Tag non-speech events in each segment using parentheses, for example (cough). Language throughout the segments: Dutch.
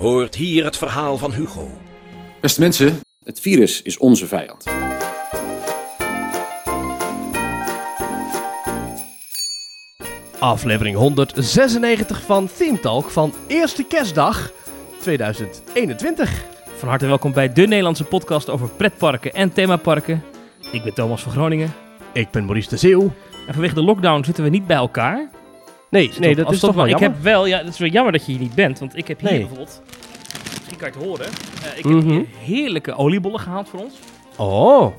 Hoort hier het verhaal van Hugo. Beste mensen, het virus is onze vijand. Aflevering 196 van Theme Talk van Eerste Kerstdag 2021. Van harte welkom bij de Nederlandse podcast over pretparken en themaparken. Ik ben Thomas van Groningen. Ik ben Maurice de Zeeuw. En vanwege de lockdown zitten we niet bij elkaar. Nee, nee dat is toch wel Ik jammer. heb wel, ja, het is wel jammer dat je hier niet bent, want ik heb hier Nee. bijvoorbeeld, misschien kan je het horen, eh, ik Mhm. heb hier heerlijke oliebollen gehaald voor ons. Oh,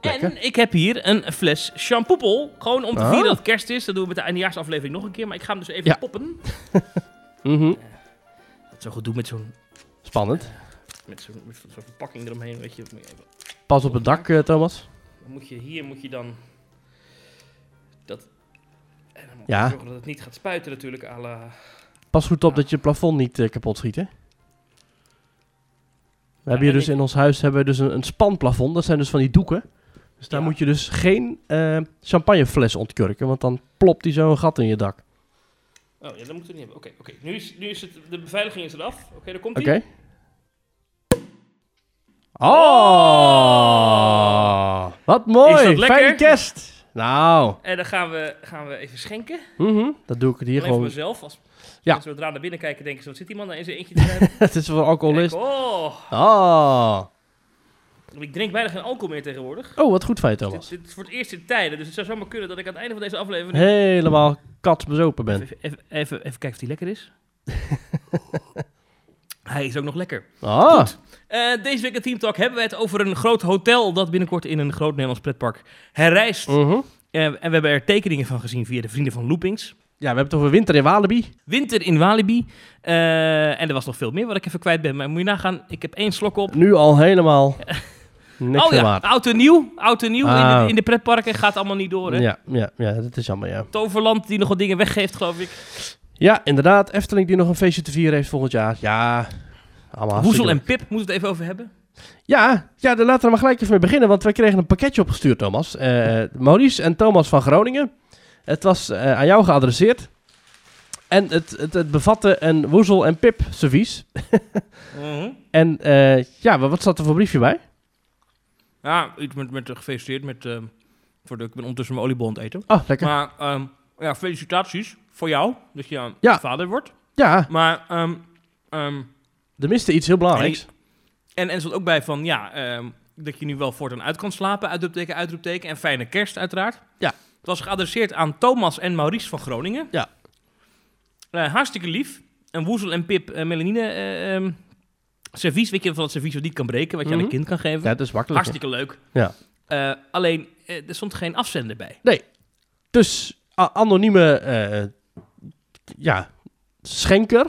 Lekker. En ik heb hier een fles champoepel, gewoon om te Ah. vieren dat het kerst is. Dat doen we met de eindejaarsaflevering nog een keer, maar ik ga hem dus even Ja. poppen. (laughs) mhm. Dat zo goed doen met zo'n spannend. met zo'n verpakking eromheen, weet je. Moet je even- Pas op het dak, eh, Thomas. Dan moet je hier moet je dan Ja. zorgen dat het niet gaat spuiten natuurlijk à la Pas goed op dat je het plafond niet eh, kapot schiet, hè? We hebben hier dus in ons huis hebben we dus een, een spanplafond. Dat zijn dus van die doeken. Dus daar moet je dus geen eh, champagnefles ontkurken, want dan plopt die zo een gat in je dak. Oh ja, dat moeten we niet hebben. Oké, oké. Nu, is, nu is het de beveiliging is eraf. Oké, daar komt Oké. hij. Oh, wat mooi. Is dat lekker? Fijne kerst. Nou, En dan gaan we, gaan we even schenken. mhm, dat doe ik het hier Alleen voor gewoon. mezelf. Als Ja. mensen zodra naar binnen kijken, denken ze, wat zit die man daar in zijn eentje te hebben? (laughs) Het is voor alcoholist. Oh, Oh. ik drink bijna geen alcohol meer tegenwoordig. oh, wat goed je, Dit, Thomas. dit is voor het eerst in tijden, dus het zou zomaar kunnen dat ik aan het einde van deze aflevering... Helemaal katsbezopen ben. Even, even, even, even kijken of die lekker is. (laughs) Hij is ook nog lekker. Ah, Eh, deze week in Team Talk hebben we het over een groot hotel dat binnenkort in een groot Nederlands pretpark herrijst. mhm. Eh, en we hebben er tekeningen van gezien via de vrienden van Loopings. Ja, we hebben het over winter in Walibi. Winter in Walibi. Eh, en er was nog veel meer wat ik even kwijt ben. Maar moet je nagaan, ik heb één slok op. Nu al helemaal (laughs) niks oh ja, oud en nieuw. Oud en nieuw in, Ah. de, in de pretparken. Gaat allemaal niet door, hè? Ja, ja, ja, dat is jammer, ja. Toverland die nog wat dingen weggeeft, geloof ik. Ja, inderdaad. Efteling die nog een feestje te vieren heeft volgend jaar. Ja, allemaal Woezel en. Pip, moeten we het even over hebben. Ja, ja, dan laten we maar gelijk even mee beginnen, want wij kregen een pakketje opgestuurd, Thomas. Eh Maurice en Thomas van Groningen. Het was eh, aan jou geadresseerd. En het, het, het bevatte een woezel en pip servies. Mhm. (laughs) En eh, ja, wat zat er voor briefje bij? Ja, iets met, met gefeliciteerd met... voor de, ik ben ondertussen mijn oliebol aan het eten. Oh, lekker. Maar ehm, ja, felicitaties voor jou, dat je aan Ja. vader wordt. Ja, Maar, ehm, ehm, er miste iets heel belangrijks. en, en er stond ook bij van, ja, ehm, dat je nu wel voortaan uit kan slapen, uitroepteken, uitroepteken. En fijne kerst uiteraard. Ja. Het was geadresseerd aan Thomas en Maurice van Groningen. Ja. Eh, hartstikke lief. En Woezel en Pip, eh, Melanine, eh, ehm, servies, weet je, van het servies wat niet kan breken, wat je aan Mhm. een kind kan geven. Ja, dat is makkelijk. Hartstikke leuk. Ja. Alleen, er stond geen afzender bij. Dus a- anonieme ja, schenker,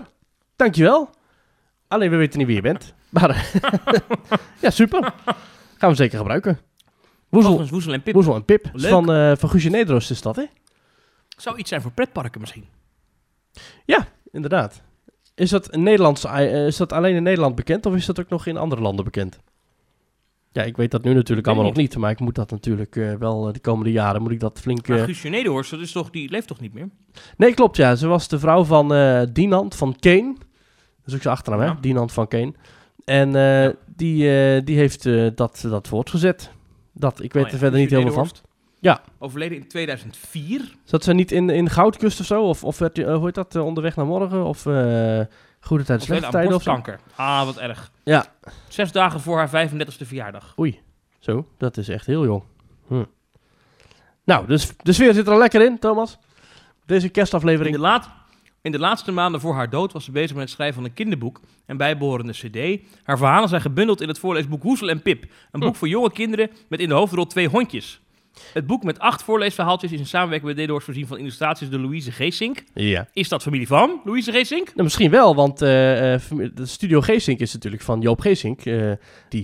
dankjewel. Alleen we weten niet wie je bent. (laughs) Maar eh, (laughs) ja, super. Gaan we zeker gebruiken. Woezel, en Pip. Woezel en Pip. Leuk. Van, eh van Guusje is dat, hè? Zou iets zijn voor pretparken misschien. Inderdaad. Is dat, een Nederlands, eh, is dat alleen in Nederland bekend of is dat ook nog in andere landen bekend? Ja, ik weet dat nu natuurlijk allemaal nog niet, maar ik moet dat natuurlijk eh, wel de komende jaren moet ik dat flink... Maar Guusje Nederhorst, dat is toch, die leeft toch niet meer? Nee, klopt ja. Ze was de vrouw van eh Dinant van Kane. Is ook zijn achternaam, Ja. hè? Dinant van Kane. En eh, die, eh, die heeft eh, dat, dat voortgezet. Dat, ik weet Oh ja, er verder niet helemaal van. Ja. Overleden in 2004. Zat ze niet in, in Goudkust of zo? Of, of werd, hoe heet dat, onderweg naar morgen? Of Goede Tijd, Slechte Tijden of borstkanker. Ah, wat erg. Ja. Zes dagen voor haar 35e verjaardag. Zo, dat is echt heel jong. Hm. Nou, dus de sfeer zit er al lekker in, Thomas. Deze In kerstaflevering. de, laat, in de laatste maanden voor haar dood was ze bezig met het schrijven van een kinderboek en bijbehorende cd. Haar verhalen zijn gebundeld in het voorleesboek Woezel en Pip. Een boek Hm. voor jonge kinderen met in de hoofdrol twee hondjes. Het boek met acht voorleesverhaaltjes is in samenwerking met Nederhorst voorzien van illustraties door Louise Geesink. Ja. Is dat familie van Louise Geesink? Nou, misschien wel, want eh, eh, de studio Geesink is natuurlijk van Joop Geesink. eh,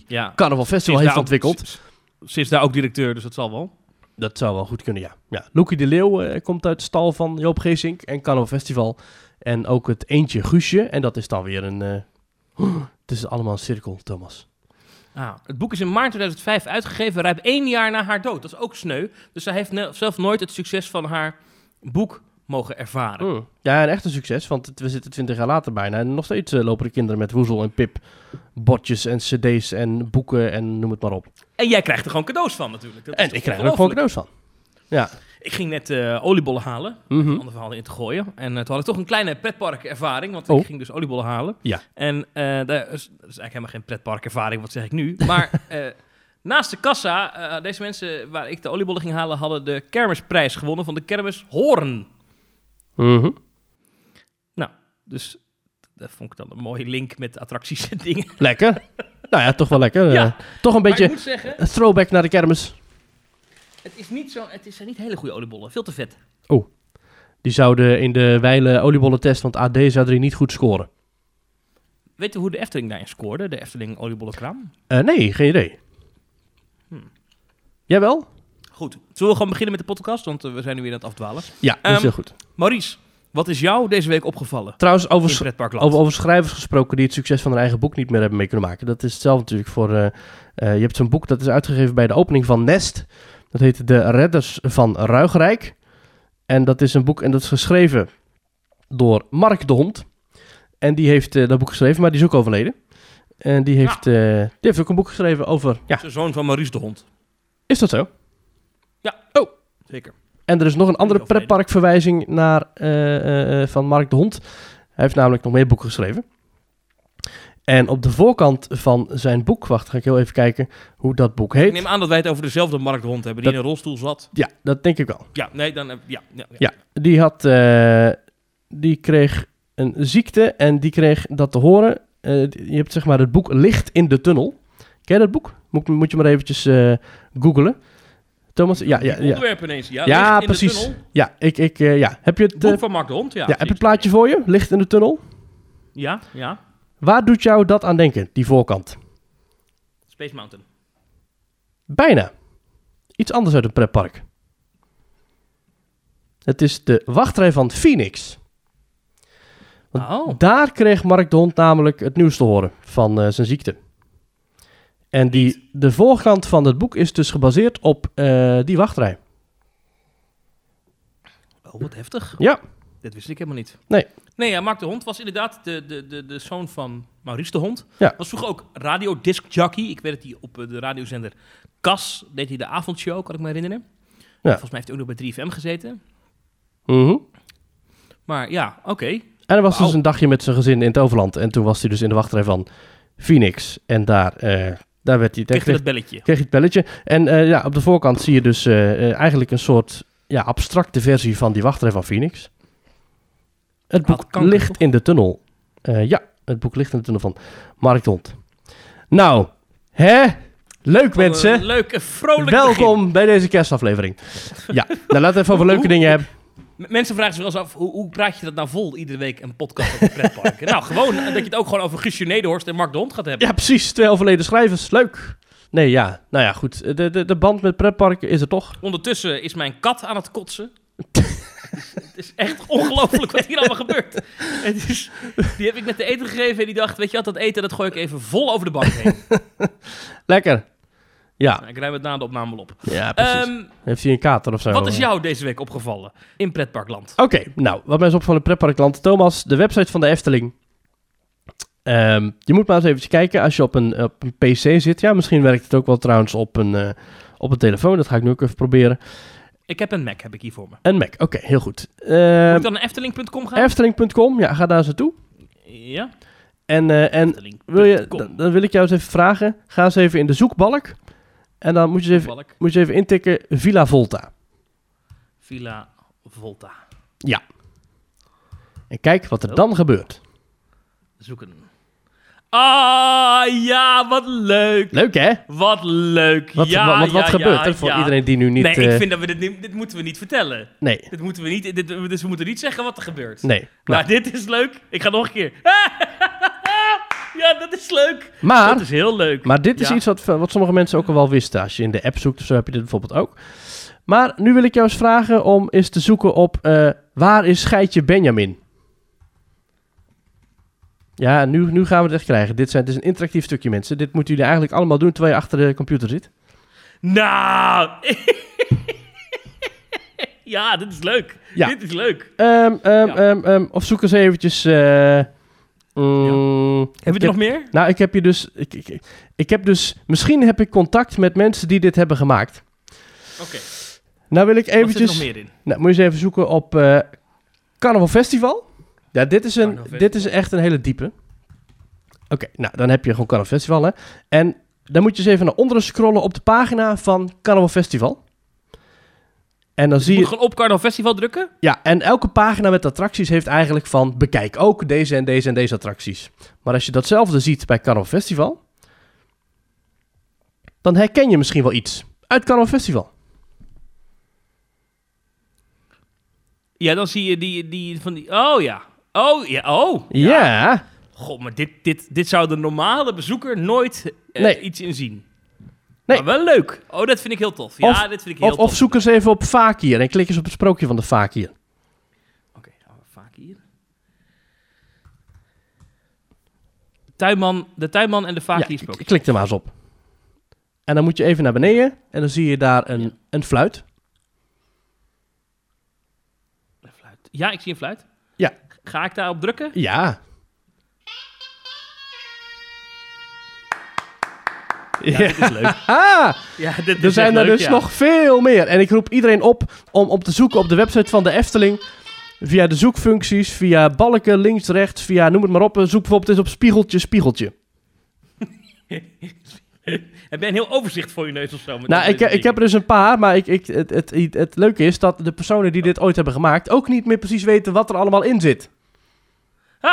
Ja. Carnaval Festival heeft ontwikkeld. Ze is daar ook directeur, dus dat zal wel. Dat zou wel goed kunnen, ja. ja. Loekie de Leeuw eh, komt uit de stal van Joop Geesink en Carnaval Festival. En ook het Eentje Guusje. En dat is dan weer een... eh, (gasps) het is allemaal een cirkel, Thomas. Ah, het boek is in maart 2005 uitgegeven, ruim één jaar na haar dood. Dat is ook sneu. Dus zij heeft zelf nooit het succes van haar boek mogen ervaren. Mm. Ja, en echt een succes, want we zitten 20 jaar later bijna. En nog steeds eh, lopen de kinderen met woezel en pip, bordjes en cd's en boeken en noem het maar op. En jij krijgt er gewoon cadeaus van natuurlijk. Dat En ik krijg er ook gewoon cadeaus van. Ja. Ik ging net eh, oliebollen halen. Mhm. Een ander verhaal in te gooien. En eh, toen had ik toch een kleine pretparkervaring. Want Oh. ik ging dus oliebollen halen. Ja. En eh daar is, dat is eigenlijk helemaal geen pretparkervaring. Wat zeg ik nu? Maar (laughs) naast de kassa, deze mensen waar ik de oliebollen ging halen... hadden de kermisprijs gewonnen van de kermis Hoorn. Mhm. Dus dat vond ik dan een mooie link met attracties en dingen. (laughs) Lekker. nou ja, toch wel lekker. Ja. Eh, toch een Maar beetje zeggen, een throwback naar de kermis. het is niet zo, het is- zijn niet hele goede oliebollen. Veel te vet. Die zouden in de wijle oliebollentest, want AD zou er niet goed scoren. Weet je hoe de Efteling daarin scoorde? De Efteling oliebollenkraam? Eh, nee, geen idee. Hmm. Jij wel? Goed. Zullen we gewoon beginnen met de podcast? Want eh, we zijn nu weer aan het afdwalen. Ja, dat is Ehm, heel goed. Maurice, wat is jou deze week opgevallen? Trouwens, over, over, over schrijvers gesproken die het succes van hun eigen boek niet meer hebben mee kunnen maken. Dat is hetzelfde natuurlijk voor... eh, eh, je hebt zo'n boek dat is uitgegeven bij de opening van Nest. Dat heet De Redders van Ruigrijk. En dat is een boek en dat is geschreven door Mark de Hond. En die heeft eh, dat boek geschreven, maar die is ook overleden. En die heeft, die heeft ook een boek geschreven over... Ja, De zoon van Maurice de Hond. is dat zo? Zeker. En er is nog een andere pretparkverwijzing naar, eh, eh, van Mark de Hond. Hij heeft namelijk nog meer boeken geschreven. En op de voorkant van zijn boek, wacht, ga ik heel even kijken hoe dat boek Ik heet. neem aan dat wij het over dezelfde Mark de Hond hebben, die Dat- in een rolstoel zat. Ja, dat denk ik wel. Ja, nee, dan... ja, ja, ja. Ja, die had, die kreeg een ziekte en die kreeg dat te horen. Je hebt zeg maar het boek Licht in de Tunnel. Ken je dat boek? Moet, moet je maar eventjes eh googlen. Thomas, ja, ja, ja. ineens. Ja, precies. tunnel. Ja, ik, ik, eh, ja. Heb je het, eh, boek van Mark de Hond, ja. ja, heb je het plaatje voor je? Licht in de Tunnel. Ja, ja. Waar doet jou dat aan denken, die voorkant? Space Mountain. Bijna. Iets anders uit een pretpark. Het is de wachtrij van Phoenix. Want Oh. Daar kreeg Mark de Hond namelijk het nieuws te horen van eh, zijn ziekte. En die, de voorkant van het boek is dus gebaseerd op eh, die wachtrij. Oh, wat heftig. Ja. Dit wist ik helemaal niet. Nee. Nee, ja, Mark de Hond was inderdaad de, de, de, de zoon van Maurice de Hond. Ja. Was vroeger ook radiodisc jockey. Ik weet dat hij op eh, de radiozender Cas deed hij de avondshow, kan ik me herinneren. Volgens mij heeft hij ook nog bij 3FM gezeten. Mhm. Maar ja, oké. En hij was dus een dagje met zijn gezin in het Overland. En toen was hij dus in de wachtrij van Phoenix. En daar, eh, daar werd hij... Kreeg kreeg- dat belletje. kreeg het belletje. En eh, ja, op de voorkant zie je dus eh, eh, eigenlijk een soort ja, abstracte versie van die wachtrij van Phoenix. Het boek kanker, ligt toch? in de tunnel. Ja, het boek ligt in de tunnel van Mark de Hond. Nou, hè? Leuk mensen. Leuke, vrolijk Welkom bij deze kerstaflevering. Ja, nou laten we even over leuke dingen hebben. Mensen vragen zich wel eens af, hoe, hoe praat je dat nou vol iedere week een podcast over pretparken? (laughs) nou, gewoon eh, dat je het ook gewoon over Guusje Nederhorst en Mark de Hond gaat hebben. Ja, precies. Twee overleden schrijvers. Leuk. Nee, ja. Nou ja, goed. De, de, de band met pretparken is er toch. Ondertussen is mijn kat aan het kotsen. (laughs) het is echt ongelooflijk wat hier allemaal gebeurt. Het is, die heb ik net te eten gegeven en die dacht, weet je wat, dat eten dat gooi ik even vol over de bank heen. (laughs) Lekker. Ja, Nou, ik ruim het na de opname wel op. ja precies. Ehm, Heeft hij een kater of zo? wat is jou deze week opgevallen in pretparkland? Oké, nou, wat mij is opgevallen in pretparkland. Thomas, de website van de Efteling. Ehm, je moet maar eens even kijken als je op een, op een PC zit. Ja, misschien werkt het ook wel trouwens op een, eh, op een telefoon. Dat ga ik nu ook even proberen. Ik heb een Mac, heb ik hier voor me. Een Mac, oké, heel goed. Moet Ehm ik dan naar efteling.com gaan? Efteling.com, ja, ga daar eens naartoe. ja. En, eh, en wil je, dan, dan wil ik jou eens even vragen. Ga eens even in de zoekbalk. En dan moet je eens even, moet je even intikken Villa Volta. Villa Volta. En kijk wat er Oh. dan gebeurt. Zoeken. Ah, ja, wat leuk. Leuk hè? Wat leuk. Wat, ja, wat, wat, wat ja, gebeurt ja, er voor ja. iedereen die nu niet... nee, eh, ik vind dat we dit, niet- dit moeten we niet vertellen. Nee, Dit moeten we niet, dit, dus we moeten niet zeggen wat er gebeurt. nee. Maar Nou, dit is leuk. Ik ga nog een keer. (laughs) ja, dat is leuk. maar... dat is heel leuk. Maar dit is Ja. iets wat, wat sommige mensen ook al wel wisten. Als je in de app zoekt of zo heb je dit bijvoorbeeld ook. Maar nu wil ik jou eens vragen om eens te zoeken op... eh, waar is Geitje Benjamin? Ja, nu, nu gaan we het echt krijgen. Dit, zijn, dit is een interactief stukje, mensen. Dit moeten jullie eigenlijk allemaal doen terwijl je achter de computer zit. Nou. (laughs) Ja, dit is leuk. Ja. Dit is leuk. Ehm, Ja. ehm, ehm, of zoek eens eventjes... eh, mm, Heb je er nog meer? Nou, ik heb je dus... Ik, ik, ik heb dus... Misschien heb ik contact met mensen die dit hebben gemaakt. Oké. Nou wil ik Wat zit er eventjes... nog meer in? Nou, moet je eens even zoeken op eh Carnaval Festival. Ja, dit is, een, dit is echt een hele diepe. Oké, nou, dan heb je gewoon Carnaval Festival, hè. En dan moet je eens even naar onderen scrollen op de pagina van Carnaval Festival. En dan Je zie moet je... gewoon op Carnaval Festival drukken? Ja, en elke pagina met attracties heeft eigenlijk van... bekijk ook deze en deze en deze attracties. Maar als je datzelfde ziet bij Carnaval Festival... dan herken je misschien wel iets uit Carnaval Festival. Ja, dan zie je die, die van die... Oh ja. Oh ja. Oh. Ja, God, maar dit, dit, dit zou de normale bezoeker nooit eh, Nee. iets in zien. Nee. Maar wel leuk. Oh, dat vind ik heel tof. Ja, Of- dit vind ik heel of, tof. of zoek eens even op Fakir en klik eens op het sprookje van de Fakir. Oké, gaan we vaak hier. Tuinman, de tuinman en de Ja, vakie k- klik er maar eens op. En dan moet je even naar beneden en dan zie je daar een, Ja. een fluit. fluit. Ja, ik zie een fluit. Ja. Ga ik daarop drukken? Ja. Ja, dit is leuk. (laughs) Ah, Ja, dit er is zijn er leuk, dus ja. nog veel meer. En ik roep iedereen op om op te zoeken op de website van de Efteling. Via de zoekfuncties, via balken, links, rechts, via noem het maar op. Zoek bijvoorbeeld eens op spiegeltje, spiegeltje. (laughs) Heb jij een heel overzicht voor je neus of zo? met Nou, ik, ik heb er dus een paar, maar ik, ik, het, het, het, het leuke is dat de personen die dit ooit hebben gemaakt ook niet meer precies weten wat er allemaal in zit. (laughs)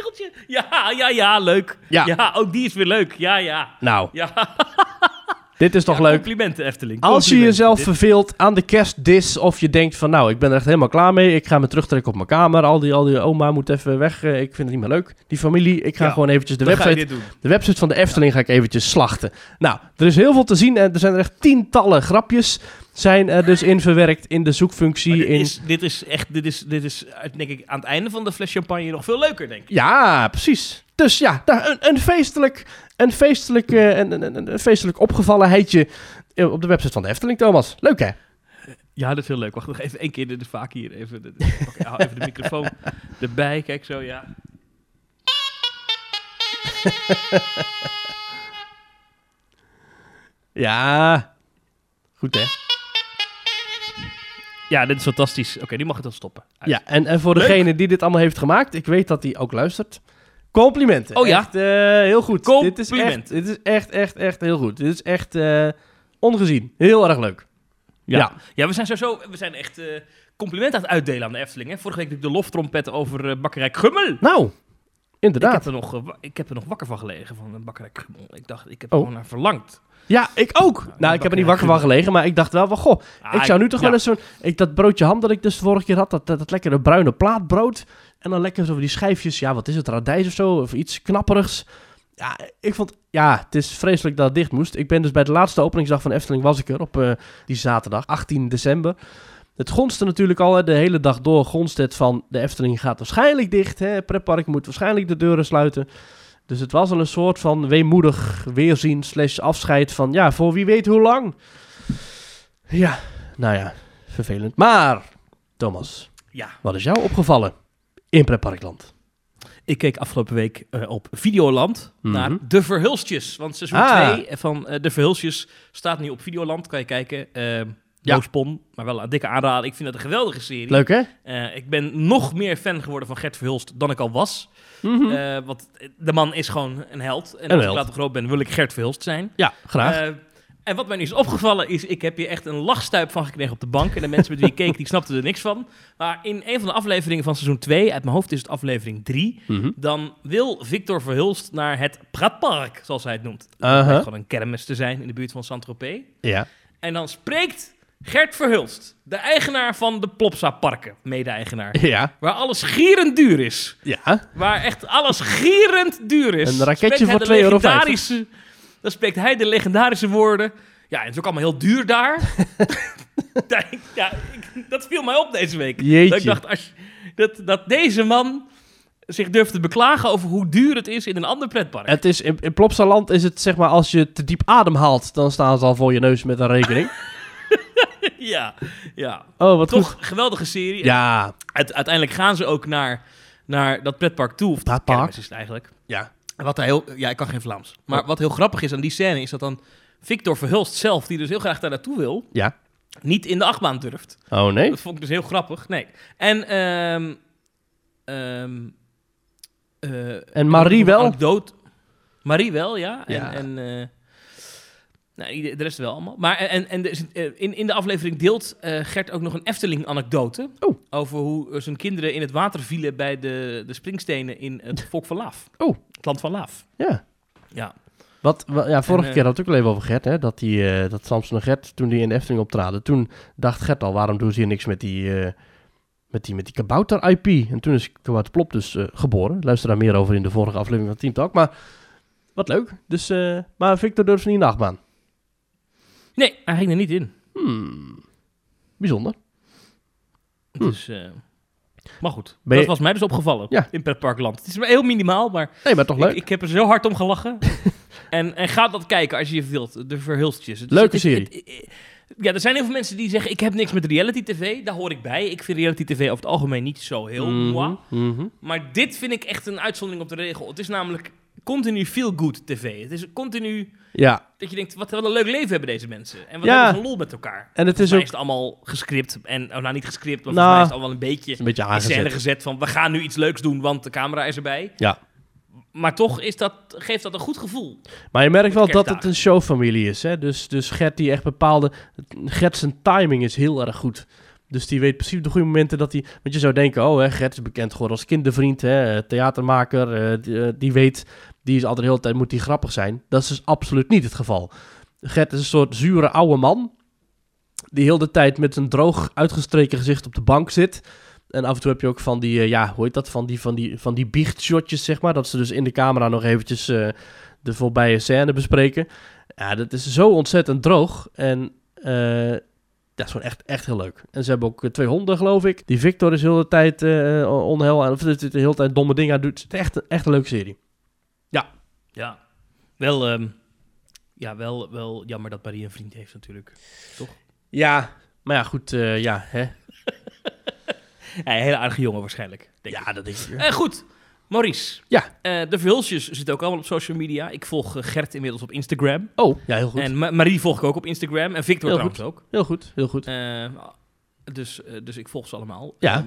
spiegeltje. Ja, ja, ja, leuk. Ja. Ja, ook die is weer leuk. Ja, ja. Nou, Ja, (laughs) dit is toch Ja, leuk? Complimenten, Efteling. Als je jezelf Dit- verveelt aan de kerstdis of je denkt van nou, ik ben er echt helemaal klaar mee. Ik ga me terugtrekken op mijn kamer. Al die, al die oma moet even weg. eh, Ik vind het niet meer leuk. Die familie. Ik ga Ja, gewoon eventjes de website, de website van de Efteling ga ik eventjes slachten. Nou, er is heel veel te zien en er zijn er echt tientallen grapjes zijn er dus in verwerkt in de zoekfunctie. dit, In... is, dit is echt, dit is, dit is denk ik aan het einde van de fles champagne nog veel leuker, denk ik. Ja, precies. Dus ja, een, een feestelijk, een feestelijk, eh, een, een, een, een feestelijk opgevallenheidje eh, op de website van de Efteling, Thomas. Leuk hè? Ja, dat is heel leuk. Wacht nog even één keer de, de vaak hier. Even de, even de microfoon (laughs) erbij. Kijk zo, ja. (laughs) Ja. Goed hè? Ja, dit is fantastisch. Oké, nu mag het dan stoppen. Uit. Ja, en, en voor Leuk. degene die dit allemaal heeft gemaakt, ik weet dat hij ook luistert. Complimenten. Oh ja? Echt, eh, heel goed. Dit is, echt, Compliment. dit is echt, echt, echt heel goed. Dit is echt eh, ongezien. Heel erg leuk. Ja. Ja. ja. we zijn sowieso we zijn echt eh, complimenten aan het uitdelen aan de Efteling. Hè. Vorige week ik de loftrompet over bakkerij Gummel. Nou, Ik inderdaad. heb, er nog, ik heb er nog wakker van gelegen van bakkerij Gummel. Ik dacht, ik heb Oh. er gewoon naar verlangd. Ja, ik ook. nou, ik heb er niet wakker van gelegen, maar ik dacht wel van, goh, Ah, ik zou nu toch wel eens zo'n... Ik, dat broodje ham dat ik dus vorige keer had, dat, dat, dat lekkere bruine plaatbrood. En dan lekker zo die schijfjes, ja, wat is het, radijs of zo, of iets knapperigs. Ja, ik vond, ja, het is vreselijk dat het dicht moest. Ik ben dus bij de laatste openingsdag van Efteling was ik er op eh, die zaterdag, 18 december. Het gonste natuurlijk al, hè, de hele dag door gonst het van de Efteling gaat waarschijnlijk dicht. Hè, pretpark moet waarschijnlijk de deuren sluiten. Dus het was al een soort van weemoedig weerzien slash afscheid van, ja, voor wie weet hoe lang. Ja, nou ja, vervelend. Maar, Thomas, Ja, wat is jou opgevallen in pretparkland? ik keek afgelopen week eh, op Videoland naar Mhm. De Verhulstjes. Want seizoen Ah. 2 van eh, De Verhulstjes staat nu op Videoland. Kan je kijken. Eh Ja. Spon, maar wel een dikke aanrader. Ik vind dat een geweldige serie. Leuk, hè? Eh, ik ben nog meer fan geworden van Gert Verhulst dan ik al was. Mhm. Eh, want de man is gewoon een held. En Een als held. ik later groot ben, wil ik Gert Verhulst zijn. ja, graag. Eh, en wat mij nu is opgevallen is, ik heb hier echt een lachstuip van gekregen op de bank. En de mensen met wie ik (laughs) keek, die snapten er niks van. Maar in een van de afleveringen van seizoen 2, uit mijn hoofd is het aflevering 3... Mhm. dan wil Victor Verhulst naar het Pratpark, zoals hij het noemt. Blijkt gewoon een kermis te zijn in de buurt van Saint-Tropez. Ja. En dan spreekt Gert Verhulst, de eigenaar van de Plopsa Parken, mede-eigenaar. Ja. Waar alles gierend duur is. Ja. Waar echt alles gierend duur is. Een raketje voor de 2,50 euro. Dan spreekt hij de legendarische woorden. Ja, en het is ook allemaal heel duur daar. (laughs) ja, ik- ja, ik- dat viel mij op deze week. Jeetje. Dat ik dacht, als, dat, dat deze man zich durft te beklagen over hoe duur het is in een ander pretpark. Het is, in, in Plopsaland is het zeg maar, als je te diep adem haalt, dan staan ze al voor je neus met een rekening. (laughs) (laughs) ja, ja. Oh, wat Toch goed. geweldige serie. Ja, Uit- uiteindelijk gaan ze ook naar, naar dat pretpark toe. Of dat Pretpark. kermis is het eigenlijk. ja. En Wat hij heel, ja, ik kan geen Vlaams. Maar Oh. wat heel grappig is aan die scène is dat dan Victor Verhulst zelf, die dus heel graag daar naartoe wil, Ja. niet in de achtbaan durft. Oh, nee? Dat vond ik dus heel grappig. Nee. En, ehm ehm eh, En Marie wel? anekdote. Marie wel, ja. En, Ja. en eh, nou, de rest wel allemaal. Maar en, en de, eh, in, in de aflevering deelt eh, Gert ook nog een Efteling-anekdote. Oh. Over hoe eh, zijn kinderen in het water vielen bij de, de springstenen in het Volk van Laaf. Oh. Het land van Laaf. Ja. Ja. Wat, wa- ja, vorige En, eh, keer had het ook al even over Gert, hè? Dat, die, eh, dat Samson en Gert, toen die in de Efteling optraden, toen dacht Gert al, waarom doen ze hier niks met die, eh, met die, met die kabouter-IP? En toen is Kabouter Plop dus eh, geboren. Luister daar meer over in de vorige aflevering van Team Talk. Maar wat leuk. Dus, eh, maar Victor durft niet in de achtbaan. Nee, hij ging er niet in. Hmm. Bijzonder. Dus, maar goed, je- dat was mij dus opgevallen Ja. in Pretparkland. Het is maar heel minimaal, maar Nee, maar toch leuk. Ik, ik heb er zo hard om gelachen. (laughs) en, en ga dat kijken als je wilt. De Verhulstjes. Is- Leuke het serie. het- het- ja, er zijn heel veel mensen die zeggen... ik heb niks met reality tv. Daar hoor ik bij. Ik vind reality tv over het algemeen niet zo heel moi. mhm. Maar dit vind ik echt een uitzondering op de regel. Het is namelijk continu feel-good tv. Het is continu Ja, dat je denkt... wat, wat een leuk leven hebben deze mensen. En wat Ja. hebben ze een lol met elkaar. en het is ook is het allemaal gescript. En, nou, niet gescript, maar Nou, volgens mij is het allemaal een beetje een beetje aangezet. gezet van... we gaan nu iets leuks doen, want de camera is erbij. Ja. Maar toch is dat, geeft dat een goed gevoel. Maar je merkt wel dat het een showfamilie is. Hè? Dus, dus Gert die echt bepaalde... Gert zijn timing is heel erg goed. Dus die weet precies op de goede momenten dat hij... Want je zou denken, oh hè, Gert is bekend geworden als kindervriend, hè, theatermaker. eh, die, eh, die weet, die is altijd de hele tijd, moet die grappig zijn. Dat is dus absoluut niet het geval. Gert is een soort zure oude man. Die heel de tijd met een droog uitgestreken gezicht op de bank zit. En af en toe heb je ook van die, eh, ja, hoe heet dat? Van die, van die, van die biechtshotjes, zeg maar. Dat ze dus in de camera nog eventjes eh, de voorbije scène bespreken. Ja, dat is zo ontzettend droog. En eh, dat is gewoon echt, echt heel leuk. En ze hebben ook twee honden, geloof ik. Die Victor is heel de tijd onheil aan, of de hele tijd domme dingen doet. Het is echt, echt een leuke serie. Ja. Wel, ehm, ja, wel, wel jammer dat Marie een vriend heeft natuurlijk. Ja, maar ja, goed, eh, ja, hè. (laughs) Ja, een hele aardige jongen waarschijnlijk. Denk ik. Ja, dat denk ik. Eh, goed, Maurice. Ja. Eh, de Verhulsjes zitten ook allemaal op social media. Ik volg Gert inmiddels op Instagram. Oh, ja, heel goed. En Ma- Marie volg ik ook op Instagram. En Victor Heel trouwens ook. Heel goed, heel goed. Dus, dus ik volg ze allemaal. Ja. Ehm,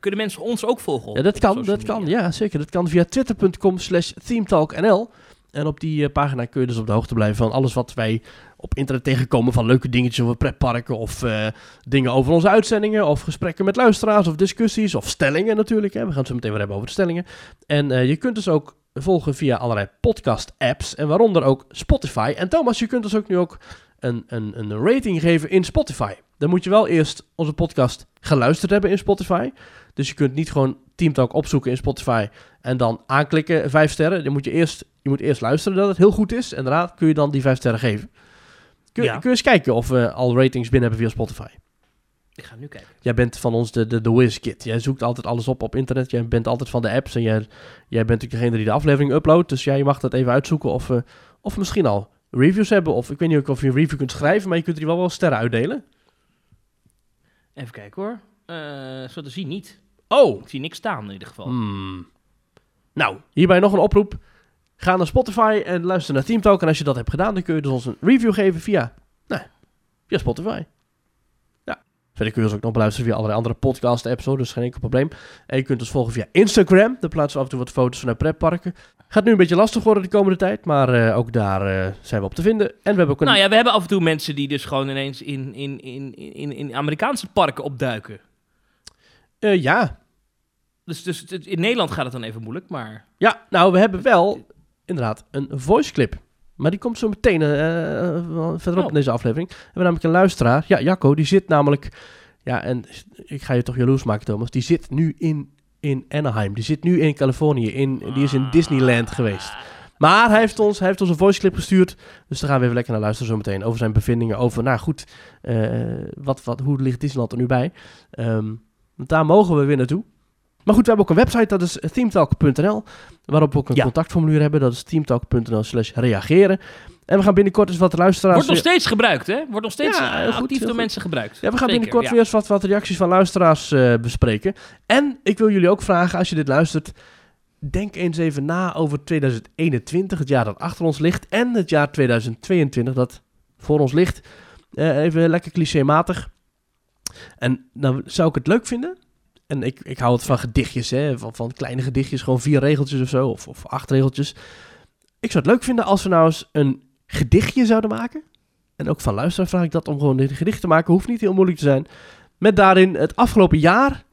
kunnen mensen ons ook volgen? op- Ja, dat kan, dat kan. Ja, zeker. Dat kan via twitter.com slash themetalknl. En op die eh, pagina kun je dus op de hoogte blijven van alles wat wij op internet tegenkomen. Van leuke dingetjes over pretparken of eh, dingen over onze uitzendingen. Of gesprekken met luisteraars of discussies of stellingen natuurlijk. Hè. We gaan het zo meteen weer hebben over de stellingen. En eh, je kunt dus ook volgen via allerlei podcast apps. En waaronder ook Spotify. En Thomas, je kunt dus ook nu ook een, een, een rating geven in Spotify. Dan moet je wel eerst onze podcast geluisterd hebben in Spotify. Dus je kunt niet gewoon Teamtalk opzoeken in Spotify en dan aanklikken vijf sterren. Dan moet je eerst, je moet eerst luisteren dat het heel goed is. En daarna kun je dan die vijf sterren geven. Kun, Ja. kun je eens kijken of we al ratings binnen hebben via Spotify. Ik ga nu kijken. Jij bent van ons de, de, de WizKid. Jij zoekt altijd alles op op internet. Jij bent altijd van de apps. En jij, jij bent natuurlijk degene die de aflevering uploadt. Dus jij mag dat even uitzoeken of, we of misschien al reviews hebben. Of ik weet niet ook of je een review kunt schrijven, maar je kunt er wel wel sterren uitdelen. Even kijken hoor. Eh zo te zien niet. Oh, Ik zie niks staan in ieder geval. Hmm. Nou, hierbij nog een oproep. Ga naar Spotify en luister naar Teamtalk. En als je dat hebt gedaan, dan kun je dus ons een review geven via, nou, via Spotify. Ja. Verder kun je ons ook nog beluisteren via allerlei andere podcast apps, hoor, dus geen enkel probleem. En je kunt ons volgen via Instagram. Daar plaatsen we af en toe wat foto's vanuit pretparken. Gaat nu een beetje lastig worden de komende tijd, maar eh, ook daar eh, zijn we op te vinden. En we hebben ook een... Nou ja, we hebben af en toe mensen die dus gewoon ineens in, in, in, in, in Amerikaanse parken opduiken. Eh, ja. Dus, dus in Nederland gaat het dan even moeilijk, maar... ja, nou, we hebben wel inderdaad een voice clip. Maar die komt zo meteen eh, eh, verderop Oh. in deze aflevering. We hebben namelijk een luisteraar. Ja, Jacco, die zit namelijk... Ja, en ik ga je toch jaloers maken, Thomas. Die zit nu in, in Anaheim. Die zit nu in Californië. In, die is in Disneyland geweest. Maar hij heeft, ons, hij heeft ons een voice clip gestuurd. Dus daar gaan we even lekker naar luisteren zometeen. Over zijn bevindingen. Over, nou goed, wat, wat, hoe ligt Disneyland er nu bij? Ehm, want daar mogen we weer naartoe. Maar goed, we hebben ook een website, dat is themetalk.nl. Waarop we ook een Ja. contactformulier hebben. Dat is themetalk.nl slash reageren. En we gaan binnenkort eens wat luisteraars... Wordt nog steeds gebruikt, hè? Wordt nog steeds Ja, eh, goed, actief door goed. mensen gebruikt. Ja, we gaan Zeker, binnenkort ja. weer eens wat, wat reacties van luisteraars eh, bespreken. En ik wil jullie ook vragen, als je dit luistert, denk eens even na over 2021, het jaar dat achter ons ligt, en het jaar 2022 dat voor ons ligt. Eh, even lekker clichématig. En dan zou ik het leuk vinden. En ik, ik hou het van gedichtjes, hè, van, van kleine gedichtjes, gewoon vier regeltjes of zo, of, of acht regeltjes. Ik zou het leuk vinden als we nou eens een gedichtje zouden maken. En ook van luisteraar vraag ik dat om gewoon een gedicht te maken. Hoeft niet heel moeilijk te zijn. Met daarin het afgelopen jaar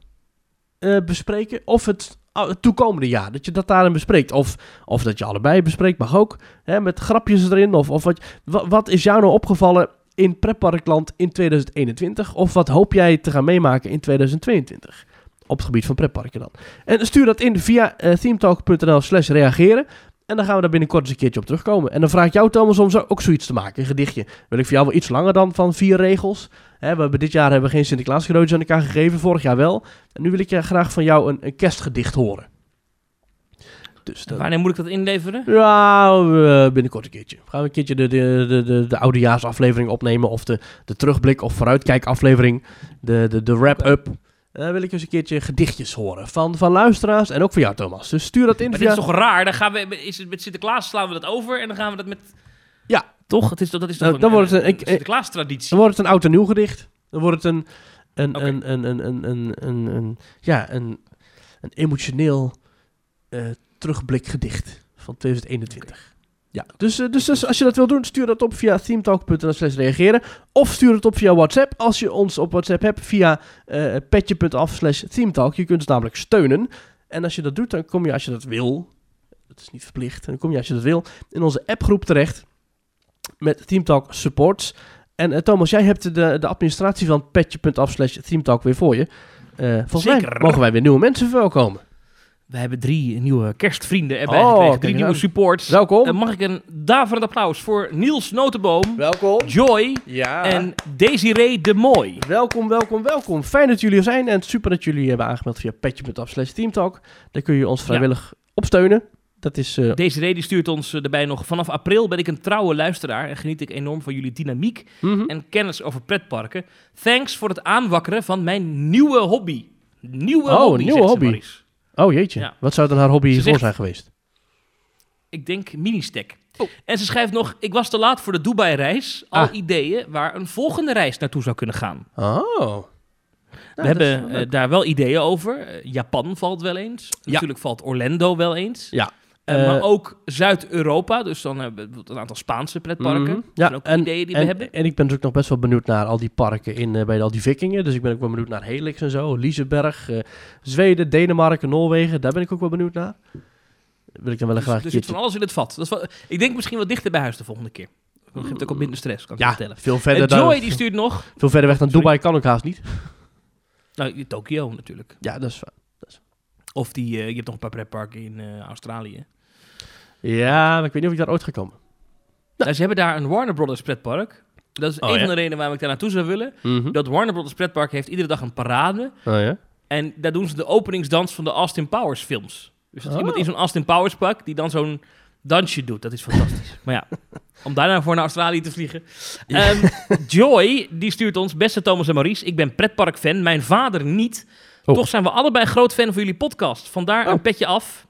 eh, bespreken. Of het, ah, het toekomende jaar. Dat je dat daarin bespreekt. Of, of dat je allebei bespreekt. Mag ook. Hè, met grapjes erin. Of, of wat, wa- wat is jou nou opgevallen in Pretparkland in 2021? Of wat hoop jij te gaan meemaken in 2022? Op het gebied van pretparken dan. En stuur dat in via eh, themetalk.nl slash reageren. En dan gaan we daar binnenkort eens een keertje op terugkomen. En dan vraag ik jou, Thomas, om zo ook zoiets te maken. Een gedichtje. Wil ik voor jou wel iets langer dan van vier regels. We hebben dit jaar hebben we geen Sinterklaas cadeautjes aan elkaar gegeven. Vorig jaar wel. En nu wil ik graag van jou een, een kerstgedicht horen. Dus dat, Wanneer moet ik dat inleveren? ja, eh, binnenkort een keertje. Gaan we een keertje de, de, de, de, de oudejaarsaflevering opnemen. Of de, de terugblik of vooruitkijkaflevering. De, de, de wrap-up. Dan wil ik eens een keertje gedichtjes horen. Van, van luisteraars en ook van jou, Thomas. Dus stuur dat in Maar dit via... is toch raar? Dan gaan we, is het met Sinterklaas slaan we dat over en dan gaan we dat met... Ja. Toch? Het is, dat is toch Nou, een, dan wordt het een- een Sinterklaas-traditie. Dan wordt het een oud en nieuw gedicht. Dan wordt het een, een, een, een, een, een, een, een, een- ja, een, een emotioneel eh terugblikgedicht van 2021. Ja, dus, eh, dus, dus als je dat wil doen, stuur dat op via themetalk.nl slash reageren. Of stuur het op via WhatsApp. Als je ons op WhatsApp hebt, via eh petje.af slash themetalk. Je kunt ons namelijk steunen. En als je dat doet, dan kom je als je dat wil, dat is niet verplicht, dan kom je als je dat wil, in onze appgroep terecht met Teamtalk Supports. En eh, Thomas, jij hebt de, de administratie van petje.af slash teamtalk weer voor je. Volgens mij Zeker. mogen wij weer nieuwe mensen verwelkomen. We hebben drie nieuwe kerstvrienden erbij Oh, gekregen. Drie nieuwe supports. Welkom. Dan mag ik een daverend applaus voor Niels Notenboom, welkom. Joy Ja. en Desiree de Mooi. Welkom, welkom, welkom. Fijn dat jullie er zijn en super dat jullie hebben aangemeld via petje.af slash teamtalk. Daar kun je ons vrijwillig op steunen. Dat is... eh, Desiree die stuurt ons eh, erbij nog... Vanaf april ben ik een trouwe luisteraar en geniet ik enorm van jullie dynamiek mhm. en kennis over pretparken. Thanks voor het aanwakkeren van mijn nieuwe hobby. Nieuwe Oh, hobby, nieuwe hobby. Oh jeetje, Ja. wat zou dan haar hobby hiervoor zijn geweest? Ik denk mini-stack. Oh. En ze schrijft nog... Ik was te laat voor de Dubai-reis. Al Ah. ideeën waar een volgende reis naartoe zou kunnen gaan. Oh. We hebben eh, daar wel ideeën over. Eh, Japan valt wel eens. Natuurlijk valt Orlando wel eens. Ja. Eh, Eh, maar ook Zuid-Europa. Dus dan hebben we een aantal Spaanse pretparken. Dat Ja, zijn ook en- ideeën die en, we hebben. En ik ben dus ook nog best wel benieuwd naar al die parken in, eh, bij al die vikingen. Dus ik ben ook wel benieuwd naar Helix en zo. Liseberg, Zweden, Denemarken, Noorwegen. Daar ben ik ook wel benieuwd naar. Wil ik dan wel Dus graag er een zit van alles in het vat. Dat is wel, ik denk misschien wat dichter bij huis de volgende keer. Dan geeft ook wat minder stress, kan ik Ja, vertellen. veel En verder, dan, Joy die stuurt nog... veel verder weg dan Sorry. Dubai kan ook haast niet. Nou, Tokio natuurlijk. Ja, dat is waar. Of die, je hebt nog een paar pretparken in Australië. Ja, maar ik weet niet of ik daar ooit ga komen. Nou, ze hebben daar een Warner Brothers pretpark. Dat is Oh, een ja? van de redenen waarom ik daar naartoe zou willen. Mhm. Dat Warner Brothers pretpark heeft iedere dag een parade. Oh ja? En daar doen ze de openingsdans van de Austin Powers films. Dus dat is Oh. iemand in zo'n Austin Powers pak die dan zo'n dansje doet. Dat is fantastisch. maar ja, (laughs) om daarna voor naar Australië te vliegen. Ehm, Joy, die stuurt ons, beste Thomas en Maurice, ik ben pretparkfan, mijn vader niet. Oh. Toch zijn we allebei groot fan van jullie podcast. Vandaar een petje af.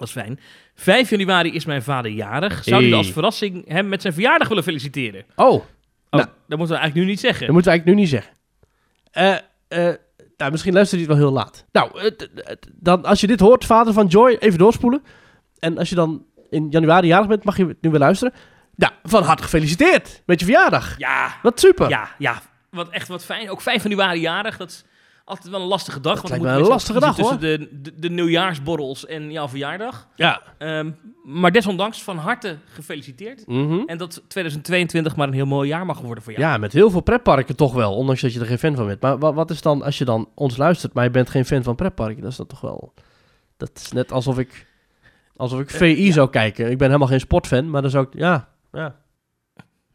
Dat is fijn. 5 januari is mijn vader jarig. Zou jullie Hey. als verrassing hem met zijn verjaardag willen feliciteren? Oh, Oh, Nou. dat moeten we eigenlijk nu niet zeggen. dat moeten we eigenlijk nu niet zeggen. Eh, eh, nou, misschien luistert hij het wel heel laat. Nou, eh, d- d- dan, als je dit hoort, vader van Joy, even doorspoelen. En als je dan in januari jarig bent, mag je het nu weer luisteren. Nou, van harte gefeliciteerd met je verjaardag. Ja, Wat super. Ja, ja, wat echt wat fijn. Ook 5 januari jarig, dat is altijd wel een lastige dag. Dat want lijkt me je een lastige kiezen Tussen de, de, de nieuwjaarsborrels en jouw verjaardag. Ja. Ehm, maar desondanks van harte gefeliciteerd. Mhm. En dat 2022 maar een heel mooi jaar mag worden voor jou. Ja, met heel veel pretparken toch wel, ondanks dat je er geen fan van bent. Maar wa- wat is dan, als je dan ons luistert, maar je bent geen fan van pretparken, dat is dat toch wel... Dat is net alsof ik, alsof ik VI zou kijken. Ik ben helemaal geen sportfan, maar dan zou ik, ja, ja.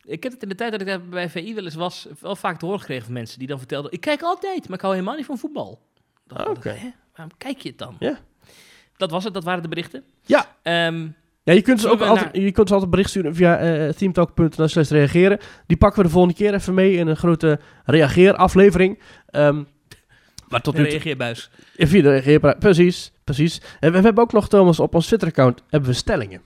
Ik heb het in de tijd dat ik daar bij VI wel eens was, wel vaak te horen gekregen van mensen die dan vertelden... Ik kijk altijd, maar ik hou helemaal niet van voetbal. Dan dacht ik, Oké. waarom kijk je het dan? Ja. Dat was het, dat waren de berichten. Ja. Ehm, Ja, je kunt, ze ook altijd, je kunt ze altijd bericht sturen via eh teamtalk.nl slash reageren. Die pakken we de volgende keer even mee in een grote reageeraflevering. Ehm maar tot De nu reageerbuis. Via de reageerpra- Precies, precies. En we, we hebben ook nog, Thomas, op ons Twitter-account hebben we stellingen.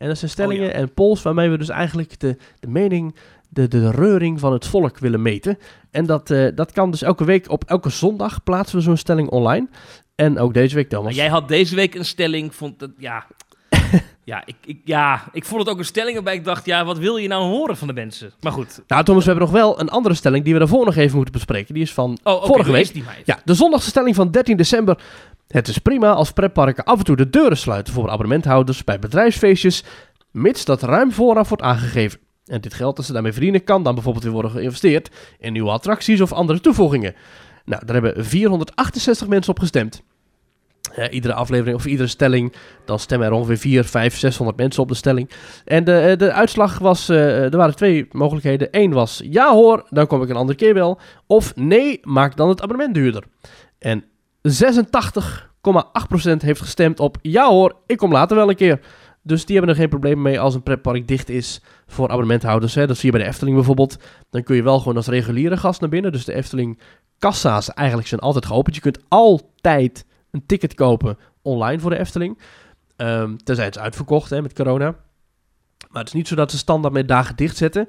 En dat zijn stellingen Oh ja. en polls waarmee we dus eigenlijk de, de mening, de, de reuring van het volk willen meten. En dat, eh, dat kan dus elke week, op elke zondag plaatsen we zo'n stelling online. En ook deze week, Thomas. Maar jij had deze week een stelling, vond dat, ja... (laughs) ja, ik, ik, ja, ik vond het ook een stelling waarbij ik dacht, ja, wat wil je nou horen van de mensen? Maar goed. Nou, Thomas, we hebben nog wel een andere stelling die we daarvoor nog even moeten bespreken. Die is van Oh, oké, vorige week. Ja, de zondagse stelling van 13 december. Het is prima als pretparken af en toe de deuren sluiten voor abonnementhouders bij bedrijfsfeestjes, mits dat ruim vooraf wordt aangegeven. En dit geld dat ze daarmee verdienen kan dan bijvoorbeeld weer worden geïnvesteerd in nieuwe attracties of andere toevoegingen. Nou, daar hebben 468 mensen op gestemd. Iedere aflevering of iedere stelling, dan stemmen er ongeveer 4, 5, 600 mensen op de stelling. En de, eh, de uitslag was, eh, er waren twee mogelijkheden. Eén was ja hoor, dan kom ik een andere keer wel. Of nee, maak dan het abonnement duurder. En 86,8% heeft gestemd op ja hoor, ik kom later wel een keer. Dus die hebben er geen probleem mee als een pretpark dicht is voor abonnementhouders. Hè. Dat zie je bij de Efteling bijvoorbeeld. Dan kun je wel gewoon als reguliere gast naar binnen. Dus de Efteling kassa's eigenlijk zijn altijd geopend. Je kunt altijd een ticket kopen online voor de Efteling. Ehm tenzij het is uitverkocht hè, met corona. Maar het is niet zo dat ze standaard met dagen dicht zetten.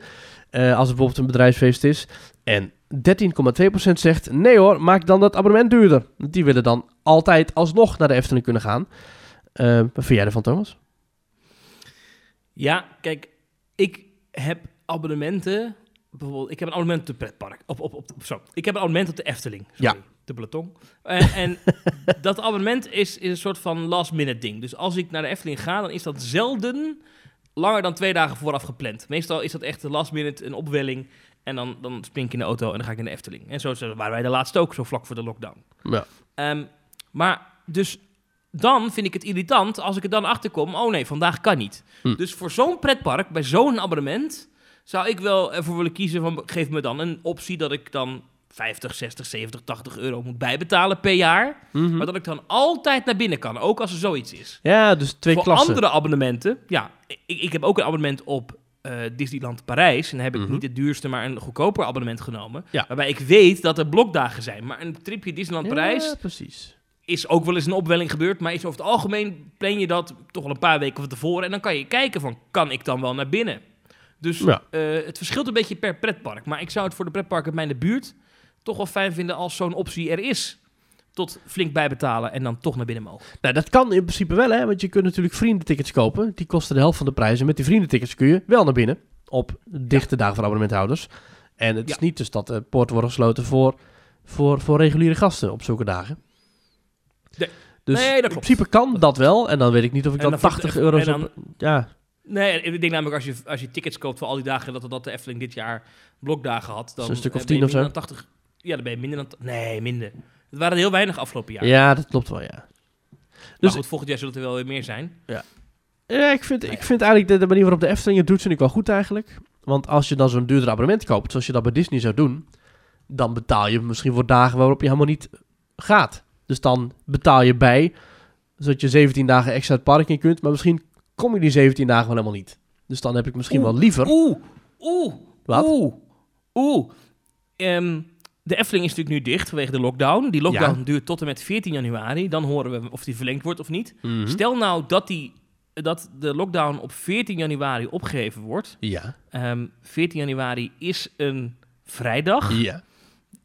eh, als het bijvoorbeeld een bedrijfsfeest is. En 13,2% zegt nee hoor, maak dan dat abonnement duurder. Die willen dan altijd alsnog naar de Efteling kunnen gaan. Eh, wat vind jij ervan, Thomas? Ja, kijk, ik heb abonnementen. Bijvoorbeeld, ik heb een abonnement op de pretpark. Op, op, op, zo. Ik heb een abonnement op de Efteling. Sorry, Ja. De Beleton. En, en (laughs) dat abonnement is, is een soort van last minute ding. Dus als ik naar de Efteling ga, dan is dat zelden langer dan twee dagen vooraf gepland. Meestal is dat echt de last minute, een opwelling. En dan, dan spring ik in de auto en dan ga ik in de Efteling. En zo waren wij de laatste ook, zo vlak voor de lockdown. Ja. Ehm, maar dus dan vind ik het irritant als ik er dan achter kom. Oh nee, vandaag kan niet. Hm. Dus voor zo'n pretpark, bij zo'n abonnement, zou ik wel ervoor willen kiezen van geef me dan een optie dat ik dan 50, 60, 70, 80 euro moet bijbetalen per jaar. Mhm. Maar dat ik dan altijd naar binnen kan, ook als er zoiets is. Ja, dus twee voor klassen. andere abonnementen, ja, ik, ik heb ook een abonnement op eh, Disneyland Parijs. En dan heb ik Mhm. niet het duurste, maar een goedkoper abonnement genomen. Ja. Waarbij ik weet dat er blokdagen zijn. Maar een tripje Disneyland Parijs Ja, precies. is ook wel eens een opwelling gebeurd, maar is over het algemeen plan je dat toch wel een paar weken van tevoren en dan kan je kijken van, kan ik dan wel naar binnen? Dus Ja. eh, het verschilt een beetje per pretpark, maar ik zou het voor de pretparken in mijn buurt toch wel fijn vinden als zo'n optie er is. Tot flink bijbetalen en dan toch naar binnen mogen. Nou, dat kan in principe wel, hè. Want je kunt natuurlijk vriendentickets kopen. Die kosten de helft van de prijs. En met die vriendentickets kun je wel naar binnen. Op dichte dagen voor abonnementhouders. En het is niet dus dat de poorten worden gesloten voor, voor, voor reguliere gasten op zulke dagen. Nee. Dus Nee, dat in principe kan dat wel. En dan weet ik niet of ik dan dan 80 voor- euro zou... Ja, Nee, ik denk namelijk als je, als je tickets koopt voor al die dagen dat, dat de Efteling dit jaar blokdagen had. Dan Zo'n stuk of eh, 10 of dan 80. Ja, dan ben je minder dan... Nee, minder. Het waren er heel weinig afgelopen jaar. ja. dat klopt wel, ja. maar dus- goed, volgend jaar zullen er wel weer meer zijn. Ja, ik vind, ik vind eigenlijk de, de manier waarop de Efteling het doet, vind ik wel goed eigenlijk. Want als je dan zo'n duurder abonnement koopt, zoals je dat bij Disney zou doen, dan betaal je misschien voor dagen waarop je helemaal niet gaat. Dus dan betaal je bij, zodat je 17 dagen extra het park in kunt, maar misschien kom je die 17 dagen wel helemaal niet. Dus dan heb ik misschien Oeh. wel liever... Oeh, oeh, Wat? oeh, oeh. Ehm, de Efteling is natuurlijk nu dicht vanwege de lockdown. Die lockdown Ja. duurt tot en met 14 januari. Dan horen we of die verlengd wordt of niet. Mhm. Stel nou dat, die, dat de lockdown op 14 januari opgeheven wordt. Ja. Ehm 14 januari is een vrijdag. Ja.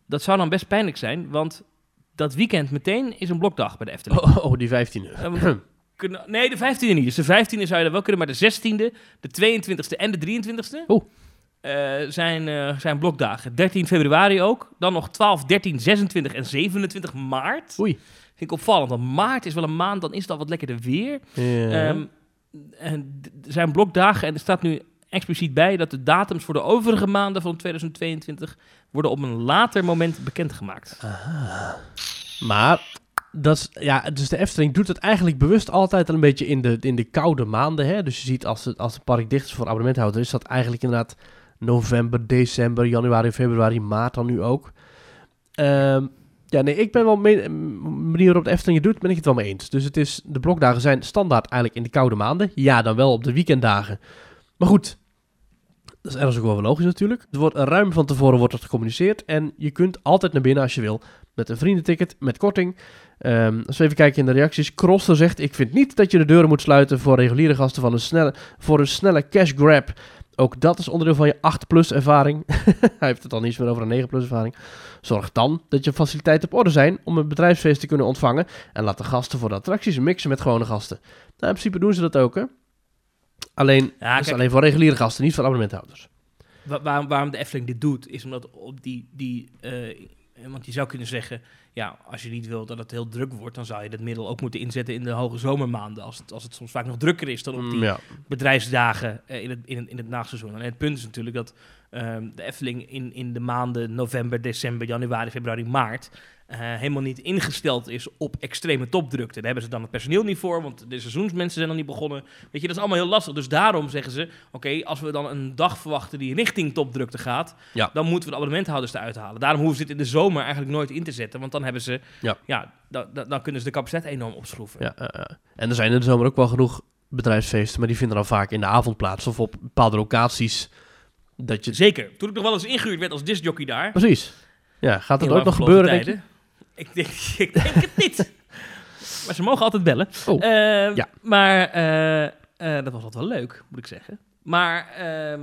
Dat zou dan best pijnlijk zijn, want dat weekend meteen is een blokdag bij de Efteling. Oh, oh, die 15 Eh, want- (clears throat) kunnen- nee, de 15e niet. Dus de 15e zou je dat wel kunnen, maar de 16e, de 22e en de 23e Oeh. Eh, zijn, eh, zijn blokdagen. 13 februari ook. Dan nog 12, 13, 26 en 27 maart. Oei. Vind ik opvallend, want maart is wel een maand, dan is het al wat lekkerder weer. Ja. Ehm, en zijn blokdagen en er staat nu expliciet bij dat de datums voor de overige maanden van 2022 worden op een later moment bekendgemaakt. Maar, dat is, ja, dus de Efteling doet het eigenlijk bewust altijd al een beetje in de, in de koude maanden. Hè? Dus je ziet als het, als het park dicht is voor abonnementhouder, is dat eigenlijk inderdaad november, december, januari, februari, maart dan nu ook. Ehm, Ja, nee, ik ben wel mee, manier waarop de Efteling het doet, ben ik het wel mee eens. Dus het is, de blokdagen zijn standaard eigenlijk in de koude maanden. Ja, dan wel op de weekenddagen. Maar goed, dat is ergens ook wel logisch natuurlijk. Er wordt ruim van tevoren wordt het gecommuniceerd. En je kunt altijd naar binnen als je wil. Met een vriendenticket, met korting. Ehm, als we even kijken in de reacties. Crosser zegt, ik vind niet dat je de deuren moet sluiten voor reguliere gasten van een snelle, voor een snelle cash grab. Ook dat is onderdeel van je 8-plus ervaring. (laughs) Hij heeft het al niet meer over een 9-plus ervaring. Zorg dan dat je faciliteiten op orde zijn om een bedrijfsfeest te kunnen ontvangen. En laat de gasten voor de attracties mixen met gewone gasten. Nou, in principe doen ze dat ook, hè. Alleen, Ja, alleen voor reguliere gasten, niet voor abonnementhouders. Wa- waarom, waarom de Efteling dit doet, is omdat op die, die eh, want je zou kunnen zeggen, ja, als je niet wil dat het heel druk wordt, dan zou je dat middel ook moeten inzetten in de hoge zomermaanden, als het, als het soms vaak nog drukker is dan op die Mm, ja. bedrijfsdagen eh, in, het, in, het, in het. En het punt is natuurlijk dat ehm, de Efteling in, in de maanden november, december, januari, februari, maart eh, helemaal niet ingesteld is op extreme topdrukte. Daar hebben ze dan het personeel niet voor, want de seizoensmensen zijn nog niet begonnen. Weet je, dat is allemaal heel lastig. Dus daarom zeggen ze, oké, als we dan een dag verwachten die richting topdrukte gaat, Ja. dan moeten we de abonnementhouders eruit halen. Daarom hoeven ze het in de zomer eigenlijk nooit in te zetten, want dan hebben ze, Ja. da- da- dan kunnen ze de capaciteit enorm opschroeven. Ja, eh, eh. En er zijn in de zomer ook wel genoeg bedrijfsfeesten, maar die vinden dan vaak in de avond plaats of op bepaalde locaties. Dat je... Zeker. Toen ik nog wel eens ingehuurd werd als discjockey daar, Precies. Ja, gaat dat ook nog gebeuren, denk je? Ik denk, (laughs) ik denk het niet. maar ze mogen altijd bellen. Oh, Eh, ja. Maar eh, eh, dat was altijd wel leuk, moet ik zeggen. Maar ehm,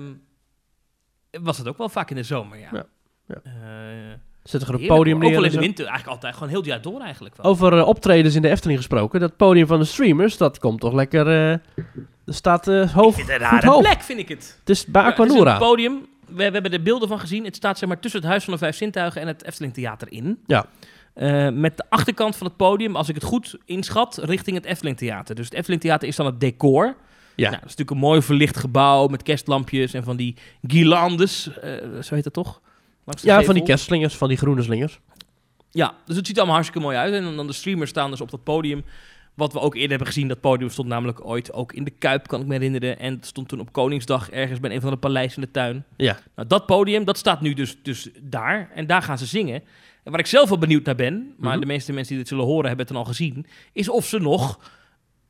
was het ook wel vaak in de zomer, ja. Ja, ja. Eh, Zet er een podium hoor. Ook neer. wel in de winter, eigenlijk altijd. Gewoon heel het jaar door eigenlijk wel. Over optredens in de Efteling gesproken. Dat podium van de streamers, dat komt toch lekker... er staat ik hoog. vind het een rare hoog. plek, vind ik het. Het is bij Ja, het is Aquanura. een podium. We, we hebben er beelden van gezien. Het staat zeg maar tussen het Huis van de Vijf Zintuigen en het Efteling Theater in. Ja. Eh, met de achterkant van het podium, als ik het goed inschat, richting het Efteling Theater. Dus het Efteling Theater is dan het decor. Ja. Nou, dat is natuurlijk een mooi verlicht gebouw met kerstlampjes en van die guirlandes. eh, zo heet dat toch? Langs de Ja, gevel. van die kerstslingers, van die groene slingers. Ja, dus het ziet er allemaal hartstikke mooi uit. En dan de streamers staan dus op dat podium. Wat we ook eerder hebben gezien, dat podium stond namelijk ooit ook in de Kuip, kan ik me herinneren. En het stond toen op Koningsdag ergens bij een van de paleizen in de tuin. Ja. Nou, dat podium, dat staat nu dus, dus daar. En daar gaan ze zingen. En waar ik zelf wel benieuwd naar ben, maar Mhm. de meeste mensen die dit zullen horen hebben het dan al gezien, is of ze nog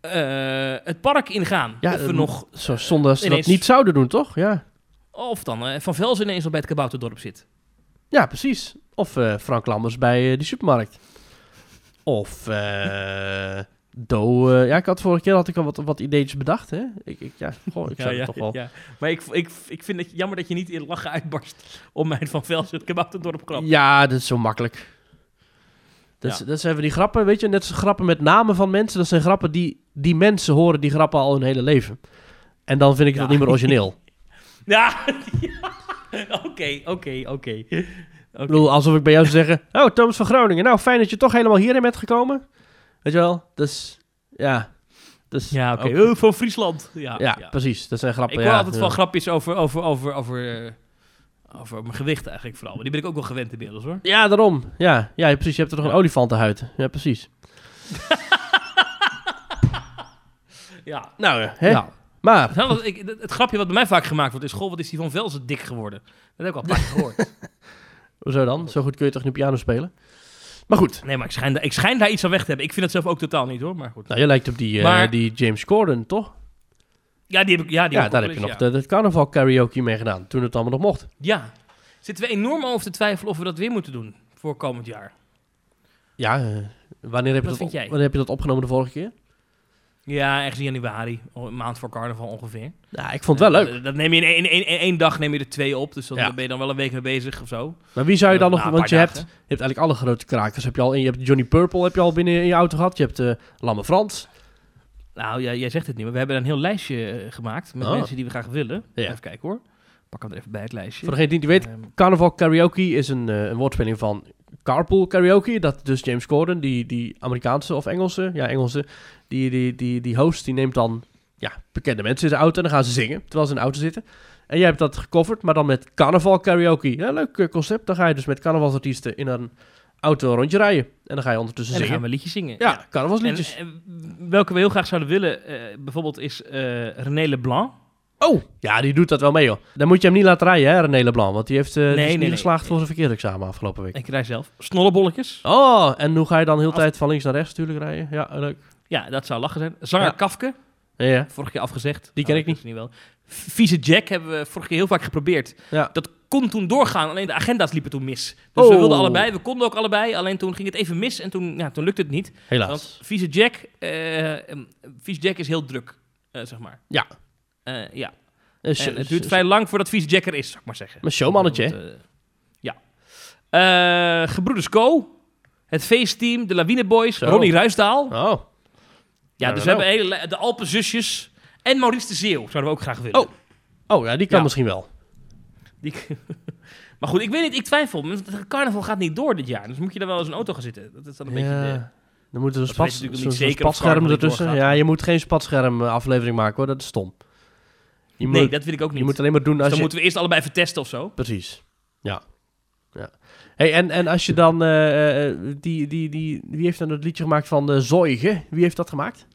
eh, het park ingaan. Ja, of we eh, nog, Zo, zonder dat ze ineens- dat niet zouden doen, toch? Ja, of dan eh, Van Velzen ineens al bij het Kabouterdorp zit. ja precies. Of Frank Lammers bij die supermarkt. Of Do. eh, ja, ik had vorige keer had ik al wat, wat ideetjes bedacht, hè? Ik, ik, ja, goh, ik zou het toch wel... ja. Maar ik, ik, ik vind het jammer dat je niet in lachen uitbarst om mijn Van Velzen het Kabouterdorp krap. Ja, dat is zo makkelijk. Dat, Ja. dat zijn van die grappen, weet je, net als grappen met namen van mensen. Dat zijn grappen die, die mensen horen, die grappen al hun hele leven. En dan vind ik Ja. dat niet meer origineel. (laughs) Ja, ja. (laughs) oké, oké, oké. Ik bedoel, alsof ik bij jou zou zeggen... Oh, Thomas van Groningen. Nou, fijn dat je toch helemaal hierin bent gekomen. Weet je wel? Dus, ja. Dus, Ja, oké. ook- Oh, van Friesland. Ja, ja, ja. precies. Dat zijn grappen. Ik hoor ja, altijd wel grapjes over, over, over, over, eh, over mijn gewicht eigenlijk vooral. Maar die ben ik ook wel gewend inmiddels hoor. Ja, daarom. Ja, ja, precies. Je hebt er nog een olifantenhuid. Ja, precies. (laughs) Ja. Nou, eh, hè? Ja. Maar, Nou, wat ik, het, grapje wat bij mij vaak gemaakt wordt is... Goh, wat is die van Velzen dik geworden? Dat heb ik al keer gehoord. (laughs) hoezo dan? Zo goed kun je toch niet piano spelen? Maar goed. Nee, maar ik schijn, da- ik schijn daar iets aan weg te hebben. Ik vind het zelf ook totaal niet hoor, maar goed. Nou, je lijkt op die, eh, die James Corden, toch? Ja, die heb ik, ja, die Ja, heb daar heb je nog de, de carnaval karaoke mee gedaan. Toen het allemaal nog mocht. ja. Zitten we enorm over te twijfelen of we dat weer moeten doen voor komend jaar? Ja, eh, wanneer, heb je dat vind jij? wanneer heb je dat opgenomen de vorige keer? Ja, ergens in januari. Een maand voor carnaval ongeveer. Ja, ik vond het wel leuk. Eh, Dat neem je in één, één, één, één dag neem je er twee op. Dus dan Ja. ben je dan wel een week mee bezig of zo. Maar wie zou je dan Na nog... een Want je hebt, je hebt eigenlijk alle grote krakers. Heb je, al in, je hebt Johnny Purple heb je al binnen in je auto gehad. Je hebt eh Lamme Frans. Nou, ja, jij zegt het niet, maar we hebben een heel lijstje eh, gemaakt met Oh. mensen die we graag willen. Ja. Even kijken hoor. Pak hem er even bij het lijstje. Voor degene die het niet weet, Ehm, carnaval karaoke is een, eh, een woordspeling van carpool karaoke. Dat dus James Corden, die, die Amerikaanse of Engelse, ja Engelse, die, die, die, die host, die neemt dan ja, bekende mensen in zijn auto en dan gaan ze zingen terwijl ze in de auto zitten. En jij hebt dat gecoverd, maar dan met carnaval karaoke. Ja, leuk eh, concept. Dan ga je dus met carnavalsartiesten in een auto een rondje rijden. En dan ga je ondertussen en dan gaan zingen. we liedjes zingen. Ja, carnavalsliedjes. En, en welke we heel graag zouden willen, eh, bijvoorbeeld is eh René Leblanc. Oh, ja, die doet dat wel mee, hoor. Dan moet je hem niet laten rijden, hè, René Leblanc. Want die heeft die is nee, niet nee. geslaagd voor zijn verkeersexamen afgelopen week. Ik rij zelf. Snollebolletjes. Oh, en hoe ga je dan heel de Af- tijd van links naar rechts natuurlijk rijden? Ja, leuk. Ja, dat zou lachen zijn. Zanger Ja. Kafke. Ja. Vorig jaar afgezegd. Die ken Oh, ik niet. niet wel. Vieze Jack hebben we vorig jaar heel vaak geprobeerd. Ja. Dat kon toen doorgaan, alleen de agenda's liepen toen mis. Dus Oh. we wilden allebei, we konden ook allebei, alleen toen ging het even mis en toen, ja, toen lukte het niet. Helaas. Want Vieze Jack, Vieze Jack is heel druk, eh, zeg maar. Ja. Eh, ja. Een En het duurt vrij lang voordat Vieze Jack er is, zou ik maar zeggen. Een showmannetje, hè? Eh, ja. Eh Gebroeders Co. Het feestteam, de Lawine Boys. Ronnie Ruisdaal. Oh, Ja, Nou, dus nou, we hebben hele, de Alpenzusjes en Maurice de Zeeuw zouden we ook graag willen. Oh. oh ja, die kan Ja. misschien wel. Die... (laughs) maar goed, ik weet niet, ik twijfel. Het carnaval gaat niet door dit jaar. Dus moet je dan wel eens in een auto gaan zitten. Dat is dan een beetje... De... Dan moet er een Dat spat, weet je natuurlijk zo'n niet zo'n zeker of spatscherm ertussen. Ja, je moet geen spatscherm aflevering maken hoor, dat is stom. Je moet, Nee, dat wil ik ook niet. je moet alleen maar doen Dus als dan je... moeten we eerst allebei vertesten of zo. Precies. Ja. ja. Hey, en, en als je dan... eh, eh, die, die, die, wie heeft dan het liedje gemaakt van de Zoigen? Wie heeft dat gemaakt?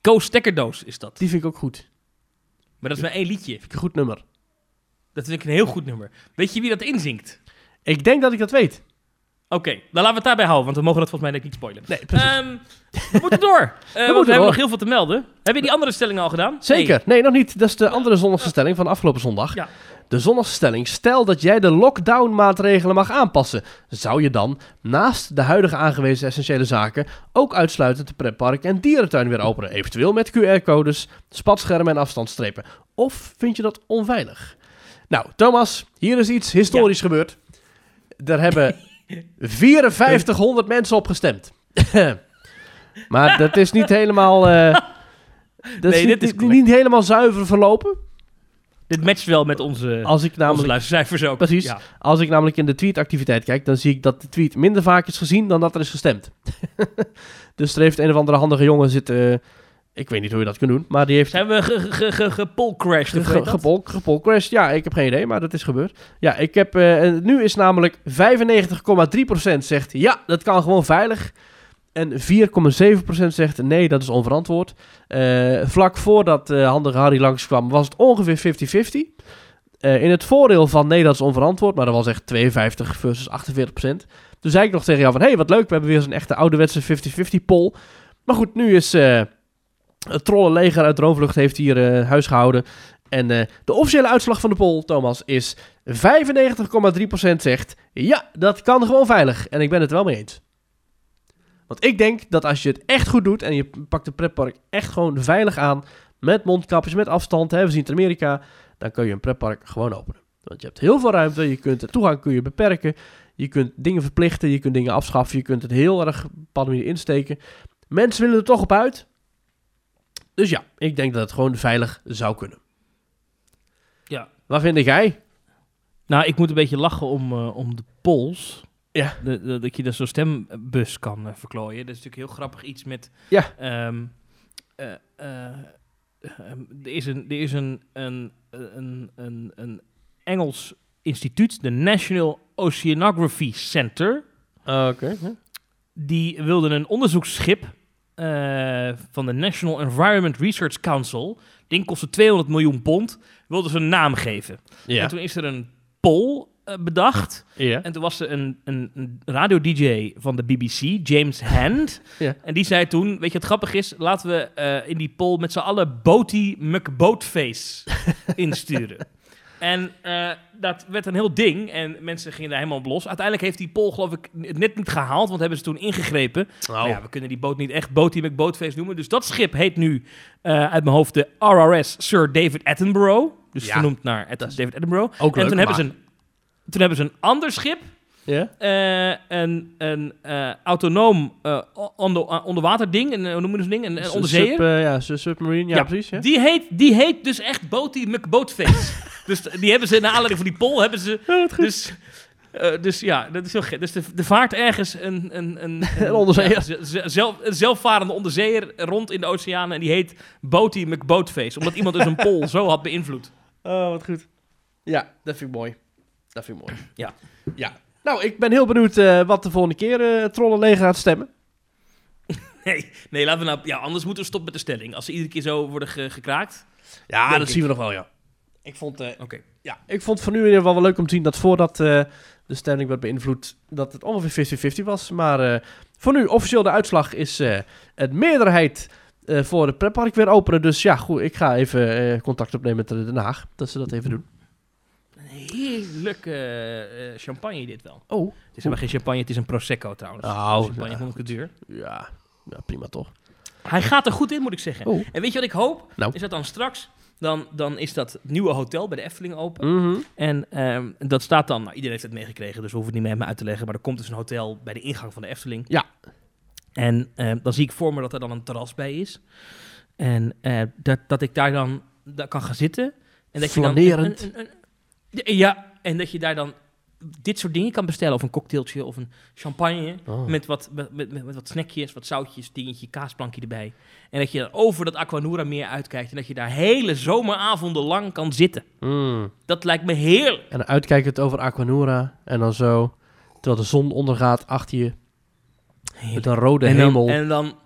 Koos Stekkerdoos is dat. Die vind ik ook goed. Maar dat is maar één liedje. Vind ik een goed nummer. Dat vind ik een heel goed nummer. Weet je wie dat inzingt? Ik denk dat ik dat weet. Oké, dan laten we het daarbij houden, want we mogen dat volgens mij denk ik niet spoilen. Nee, precies. Ehm, we moeten door. (laughs) Want we moeten hebben door. nog heel veel te melden. Heb je die andere stelling al gedaan? Zeker. Nee, nog niet. Dat is de andere zondagse stelling van afgelopen zondag. Ja. De zondagse stelling. Stel dat jij de lockdown-maatregelen mag aanpassen. Zou je dan, naast de huidige aangewezen essentiële zaken, ook uitsluitend de pretpark en dierentuin weer openen? Eventueel met QR-codes, spatschermen en afstandsstrepen. Of vind je dat onveilig? Nou, Thomas, hier is iets historisch gebeurd. Er hebben (laughs) 5400 mensen op gestemd. (laughs) maar dat is niet helemaal... eh, dat Nee, is, niet, dit is niet- correct. niet helemaal zuiver verlopen. Dit matcht wel met onze, Als ik onze namelijk, luistercijfers ook. Precies. Ja. als ik namelijk in de tweetactiviteit kijk, dan zie ik dat de tweet minder vaak is gezien dan dat er is gestemd. (laughs) dus er heeft een of andere handige jongen zitten... ik weet niet hoe je dat kunt doen, maar die heeft Zijn we ge- ge- ge- gepolcrashed? gepolcrashed. Ja, ik heb geen idee, maar dat is gebeurd. Ja, ik heb... eh, nu is namelijk 95,3% zegt ja, dat kan gewoon veilig. En 4,7% zegt nee, dat is onverantwoord. Eh, vlak voordat eh handige Harry langskwam was het ongeveer 50-50. Eh, in het voordeel van nee, dat is onverantwoord, maar dat was echt 52 versus 48% Toen zei ik nog tegen jou van, hé, hey, wat leuk, we hebben weer zo'n echte ouderwetse 50-50 poll. Maar goed, nu is het trollenleger uit Droomvlucht heeft hier eh, huis gehouden. En eh, de officiële uitslag van de poll, Thomas, is 95,3% zegt, ja, dat kan gewoon veilig. En ik ben het wel mee eens. Want ik denk dat als je het echt goed doet en je pakt de pretpark echt gewoon veilig aan, met mondkapjes, met afstand, hè, we zien het in Amerika, dan kun je een pretpark gewoon openen. Want je hebt heel veel ruimte, je kunt de toegang kun je beperken, je kunt dingen verplichten, je kunt dingen afschaffen, je kunt het heel erg manier insteken. Mensen willen er toch op uit. Dus ja, ik denk dat het gewoon veilig zou kunnen. Ja. Wat vind jij? Nou, ik moet een beetje lachen om, eh, om de polls. Ja. De, de- dat je dus zo'n stembus kan eh, verklooien. Dat is natuurlijk heel grappig iets met... Ja. ehm, eh, eh, ehm, er is een, er is een, een, een, een, een Engels instituut, de National Oceanography Center. Oké. Die wilde een onderzoeksschip eh, van de National Environment Research Council. Ding kostte 200 miljoen pond. Wilden ze een naam geven. Ja. En toen is er een poll eh, bedacht. ja. En toen was er een, een, een radio-dj van de BBC, James Hand. Ja. En die zei toen, weet je wat grappig is? Laten we eh, in die poll met z'n allen Boaty McBoatface (laughs) insturen. En eh, dat werd een heel ding en mensen gingen daar helemaal op los. Uiteindelijk heeft die poll geloof ik het net niet gehaald, want hebben ze toen ingegrepen. Oh. Nou ja, we kunnen die boot niet echt Boaty McBoatface noemen. Dus dat schip heet nu eh, uit mijn hoofd de RRS Sir David Attenborough. Dus Ja. vernoemd naar David Attenborough. Ook en leuk, toen hebben, ze een, toen hebben ze een ander schip Ja? eh, een, een eh, autonoom eh, onder, uh, onderwaterding, een, eh, hoe noemen we dat ding? Een, een onderzeeër. Sub, eh, ja, su- submarine, ja, Ja, precies. Ja. Die, heet, die heet dus echt Boaty McBoatface. (laughs) dus die hebben ze, naar aanleiding van die poll, hebben ze... (laughs) Dus, eh, dus ja, dat is heel gek. Dus de, de vaart ergens een... Een, een, (laughs) Een onderzeeër. ja, zelf, een zelfvarende onderzeeër rond in de oceaan. En die heet Boaty McBoatface. Omdat iemand dus een poll zo had beïnvloed. Oh, wat goed. Ja, dat vind ik mooi. Dat vind ik mooi. Ja. Ja. Nou, ik ben heel benieuwd eh, wat de volgende keer eh het trollenleger gaat stemmen. (laughs) Nee, nee, laten we nou... Ja, anders moeten we stoppen met de stelling. Als ze iedere keer zo worden ge- gekraakt. Ja, dat ik. zien we nog wel, ja. Ik vond, eh, Oké. ja, ik vond voor nu in ieder geval wel leuk om te zien dat voordat eh, de stelling werd beïnvloed, dat het ongeveer 50-50 was. Maar eh, voor nu, officieel de uitslag is eh het meerderheid eh, voor het pretpark weer openen. Dus ja, goed, ik ga even eh, contact opnemen met de Den Haag, dat ze dat even doen. Heerlijke eh, champagne dit wel. Oh, Het is helemaal geen champagne, het is een Prosecco trouwens. Nou, champagne ja. vond ik het duur. ja, ja, prima toch. Hij gaat er goed in, moet ik zeggen. Oh. En weet je wat ik hoop? Nou. Is dat dan straks, dan, dan is dat nieuwe hotel bij de Efteling open. Mhm. En ehm, dat staat dan, nou, iedereen heeft het meegekregen, dus we hoeven het niet meer uit te leggen. Maar er komt dus een hotel bij de ingang van de Efteling. Ja. En ehm, dan zie ik voor me dat er dan een terras bij is. En eh, dat, dat ik daar dan kan gaan zitten. En dat je dan een- een- ja, en dat je daar dan dit soort dingen kan bestellen. Of een cocktailtje of een champagne. Oh. Met, wat, met, met, met wat snackjes, wat zoutjes, dingetje, kaasplankje erbij. En dat je dan over dat Aquanura meer uitkijkt. En dat je daar hele zomeravonden lang kan zitten. Mm. Dat lijkt me heerlijk. En dan uitkijkend over Aquanura en dan zo, terwijl de zon ondergaat achter je, met een rode en, dan, hemel. en, dan,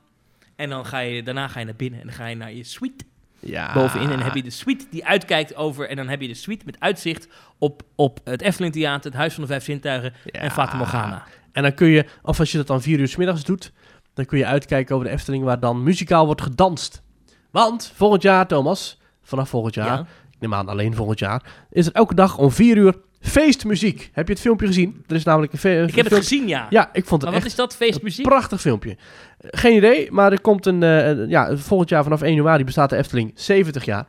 en dan ga je, daarna ga je naar binnen en dan ga je naar je suite ja. bovenin. En dan heb je de suite die uitkijkt over... En dan heb je de suite met uitzicht op, op het Efteling Theater, het Huis van de Vijf Zintuigen en. Fata Morgana. En dan kun je, of als je dat dan vier uur 's middags doet, dan kun je uitkijken over de Efteling waar dan muzikaal wordt gedanst. Want volgend jaar, Thomas, vanaf volgend jaar, Ja. ik neem aan alleen volgend jaar, is er elke dag om vier uur feestmuziek. Heb je het filmpje gezien? Er is namelijk een, fe- een Ik heb het filmpje- gezien, ja. Ja, ik vond het maar wat is dat, feestmuziek? Een prachtig filmpje. Eh, Geen idee, maar er komt een... eh, een- ja, volgend jaar vanaf 1 januari bestaat de Efteling 70 jaar.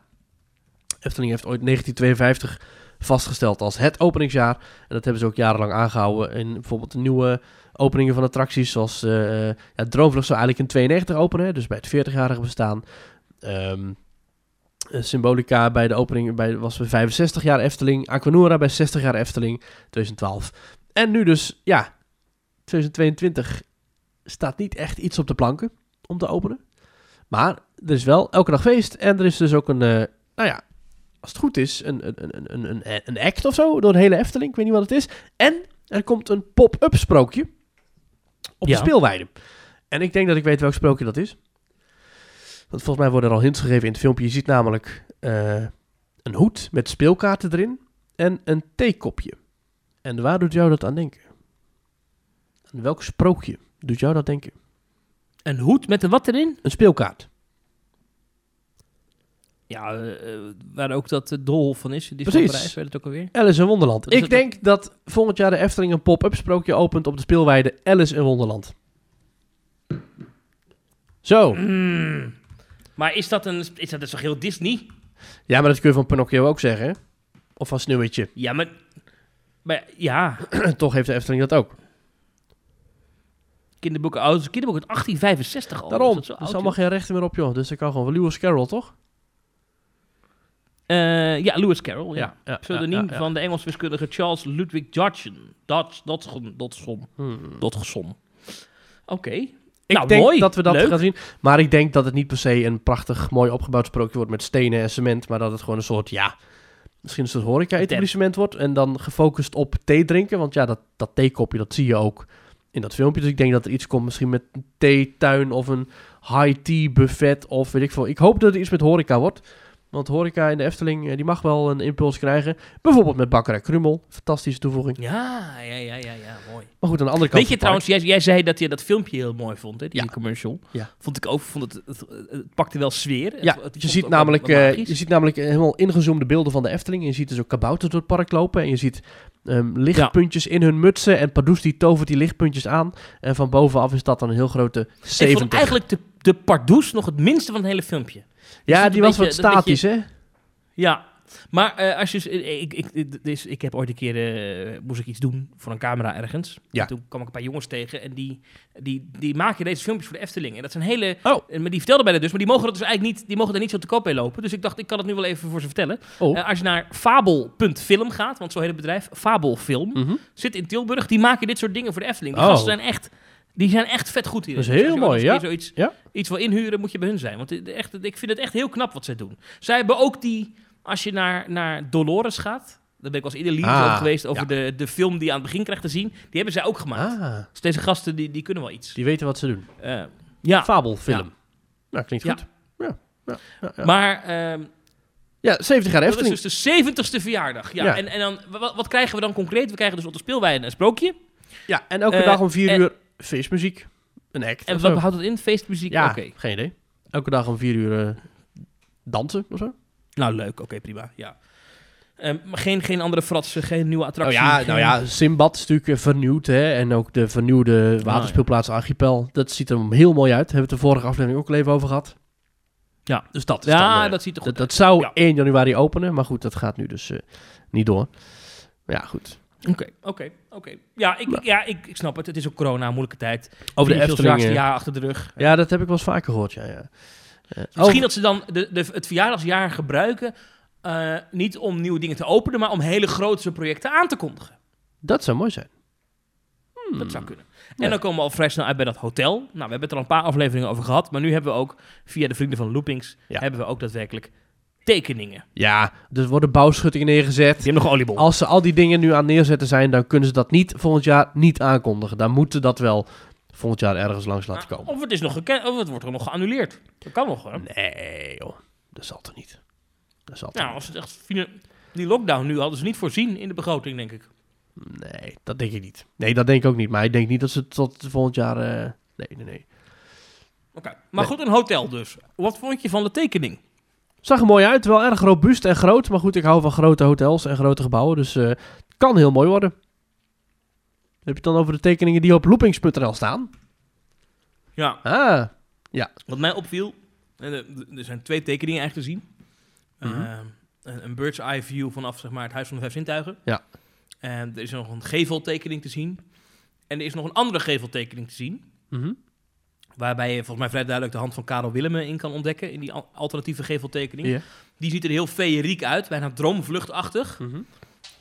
Efteling heeft ooit 1952 vastgesteld als het openingsjaar. En dat hebben ze ook jarenlang aangehouden. In bijvoorbeeld de nieuwe openingen van attracties. Zoals eh ja, Droomvlucht zou eigenlijk in 92 openen. Dus bij het 40-jarige bestaan. Ehm, eh, Symbolica bij de opening bij, was bij 65 jaar Efteling. Aquanura bij 60 jaar Efteling. 2012. En nu dus, ja, 2022 staat niet echt iets op de planken om te openen. Maar er is wel elke dag feest. En er is dus ook een, eh, nou ja, als het goed is, een, een, een, een, een, een act of zo door de hele Efteling. Ik weet niet wat het is. En er komt een pop-up sprookje op Ja. de speelweide. En ik denk dat ik weet welk sprookje dat is. Want volgens mij worden er al hints gegeven in het filmpje. Je ziet namelijk eh, een hoed met speelkaarten erin en een theekopje. En waar doet jou dat aan denken? Aan welk sprookje doet jou dat denken? Een hoed met een wat erin? Een speelkaart. Ja, eh, eh, waar ook dat uh, doolhof van is. Die Precies. weet het ook alweer. Alice in Wonderland. Dat Ik denk dat volgend jaar de Efteling een pop-up sprookje opent op de speelweide Alice in Wonderland. Zo. Mm. Maar is dat een... Is dat dus toch heel Disney? Ja, maar dat kun je van Pinocchio ook zeggen. hè? Of van Sneeuwwitje. (clears throat) Ja, maar... Maar ja, (clears throat) Toch heeft de Efteling dat ook. kinderboeken oud. Kinderboek uit 1865 al. Daarom. Dat zo is oud, allemaal joh? geen rechten meer op, joh. Dus ik kan gewoon van Lewis Carroll, toch? Eh, ja, Lewis Carroll. Ja. ja, Pseudoniem ja, ja. van de Engels wiskundige Charles Ludwig Dodson. Dodson. Dodson. Dodson. Oké. Ik nou, denk mooi. dat we dat Leuk. gaan zien. Maar ik denk dat het niet per se een prachtig, mooi opgebouwd sprookje wordt met stenen en cement. Maar dat het gewoon een soort, ja, misschien een soort horeca-etablissement wordt. En dan gefocust op thee drinken. Want ja, dat, dat theekopje, dat zie je ook in dat filmpje. Dus ik denk dat er iets komt misschien met een theetuin of een high-tea buffet of weet ik veel. Ik hoop dat er iets met horeca wordt. Want horeca in de Efteling, eh, die mag wel een impuls krijgen. Bijvoorbeeld met Bakkerij Krummel. Fantastische toevoeging. Ja, ja, ja, ja, ja, mooi. Maar goed, aan de andere kant... Weet je trouwens, jij, jij zei dat je dat filmpje heel mooi vond, hè, die Ja. commercial. Ja. Vond ik ook, vond het, het, het pakte wel sfeer. Ja, het- ik je ziet, namelijk, wel eh, je ziet namelijk eh, helemaal ingezoomde beelden van de Efteling. En je ziet dus ook kabouters door het park lopen. En je ziet ehm, lichtpuntjes in hun mutsen. En Pardoes die tovert die lichtpuntjes aan. En van bovenaf is dat dan een heel grote Ik vond 70. eigenlijk de, de Pardoes nog het minste van het hele filmpje. ja, een die was beetje- wat beetje- statisch, hè? Ja, maar eh, als je... eh, Ik, ik, dus ik heb ooit een keer... eh, moest ik iets doen voor een camera ergens. Ja. En toen kwam ik een paar jongens tegen en die, die, die maken deze filmpjes voor de Efteling. En dat zijn hele... Oh. en Maar die vertelden mij dat dus, maar die mogen dat dus eigenlijk niet... Die mogen daar niet zo te koop mee lopen. Dus ik dacht, ik kan het nu wel even voor ze vertellen. Oh. Als je naar fabel.film gaat, want zo heet het bedrijf, Fabelfilm, Mhm. zit in Tilburg. Die maken dit soort dingen voor de Efteling. Die Oh. gasten zijn echt... Die zijn echt vet goed hier. Dat is Dus heel ook mooi, ja. Zoiets, Ja. iets wil inhuren, moet je bij hun zijn. Want echt, ik vind het echt heel knap wat zij doen. Zij hebben ook die... Als je naar, naar Dolores gaat... Daar ben ik als eerder lief Ah, over geweest over ja. de, de film die je aan het begin krijgt te zien. Die hebben zij ook gemaakt. Ah, Dus deze gasten die, die kunnen wel iets. die weten wat ze doen. Eh, Ja, fabelfilm. Nou, klinkt Ja. goed. Ja, ja, ja, ja. maar ehm, ja 70 jaar dat is Efteling. dus de 70ste verjaardag. Ja, Ja. En, en dan, wat, wat krijgen we dan concreet? We krijgen dus op de speelwijn een sprookje. Ja, en elke Eh, dag om 4 en- uur feestmuziek. Een act. En wat houdt dat in? Feestmuziek? Ja, Oké. geen idee. Elke dag om 4 uur eh, dansen of zo. Nou, leuk. Oké, prima. Ja. Ehm, maar geen, geen andere fratsen, geen nieuwe Oh attractie. ja, geen- nou ja, Simbad is natuurlijk eh, vernieuwd. Hè? En ook de vernieuwde waterspeelplaats Archipel. Dat ziet er heel mooi uit. Hebben we het de vorige aflevering ook al even over gehad. Ja. Dus dat is Ja, dan, eh, dat ziet er goed dat, uit. dat zou Ja. 1 januari openen. Maar goed, dat gaat nu dus eh, niet door. Ja, goed. Oké, oké, oké. Ja, ik, Nou. ja ik, ik snap het. Het is ook corona, moeilijke tijd. Over de 44ste Efteling. jaar achter de rug. ja, dat heb ik wel eens vaker gehoord. Ja, ja. Misschien over- dat ze dan de, de, het verjaardagsjaar gebruiken... eh, niet om nieuwe dingen te openen, maar om hele grote projecten aan te kondigen. Dat zou mooi zijn. Dat zou kunnen. Ja. En dan komen we al vrij snel uit bij dat hotel. Nou, we hebben het er al een paar afleveringen over gehad. Maar nu hebben we ook, via de vrienden van Loopings, Ja. hebben we ook daadwerkelijk tekeningen. Ja, er worden bouwschuttingen neergezet. Die hebben nog oliebol. Als ze al die dingen nu aan neerzetten zijn, dan kunnen ze dat niet volgend jaar niet aankondigen. Dan moeten dat wel volgend jaar ergens langs laten komen. Of het, is nog gekend, of het wordt er nog geannuleerd. Dat kan nog, hoor. Nee, joh. Dat zal toch niet. Dat zal Nou, als het echt... Die lockdown nu hadden ze niet voorzien in de begroting, denk ik. Nee, dat denk ik niet. Nee, dat denk ik ook niet. Maar ik denk niet dat ze tot volgend jaar... eh, Nee, nee, nee. Oké. Maar goed, een hotel dus. Wat vond je van de tekening? Zag er mooi uit. Wel erg robuust en groot. Maar goed, ik hou van grote hotels en grote gebouwen. Dus eh, het kan heel mooi worden. Heb je het dan over de tekeningen die op loopings.nl staan? Ja, Ah, wat mij opviel... eh, Er zijn twee tekeningen eigenlijk te zien. Mhm. Eh, een, een bird's eye view vanaf zeg maar, het Huis van de Vijf Zintuigen. Ja. En er is nog een geveltekening te zien. En er is nog een andere geveltekening te zien. mhm. Waarbij je volgens mij vrij duidelijk de hand van Karel Willemen in kan ontdekken. In die al- alternatieve geveltekening. Ja. Die ziet er heel feeriek uit. Bijna droomvluchtachtig. Mhm.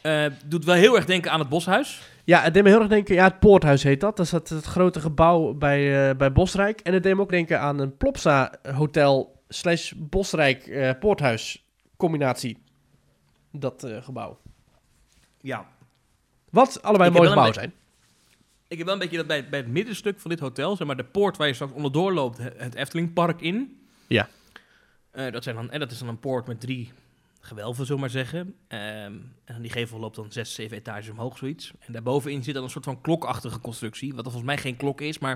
Eh, doet wel heel erg denken aan het boshuis. Ja, het deed me heel erg denken... Ja, het Poorthuis heet dat. Dat is dat het grote gebouw bij, eh, bij Bosrijk. En het deed me ook denken aan een Plopsa Hotel slash Bosrijk eh, Poorthuis combinatie. Dat eh, gebouw. Ja. Wat allebei Ik mooi heb wel gebouw een zijn. Ik heb wel een beetje dat bij, bij het middenstuk van dit hotel, zeg maar de poort waar je straks onderdoor loopt, he- het Eftelingpark in. Ja. Eh, dat, zijn dan, en dat is dan een poort met drie gewelven, zullen we maar zeggen. Ehm, en die gevel loopt dan zes, zeven etages omhoog, zoiets. En daarbovenin zit dan een soort van klokachtige constructie, wat er volgens mij geen klok is, maar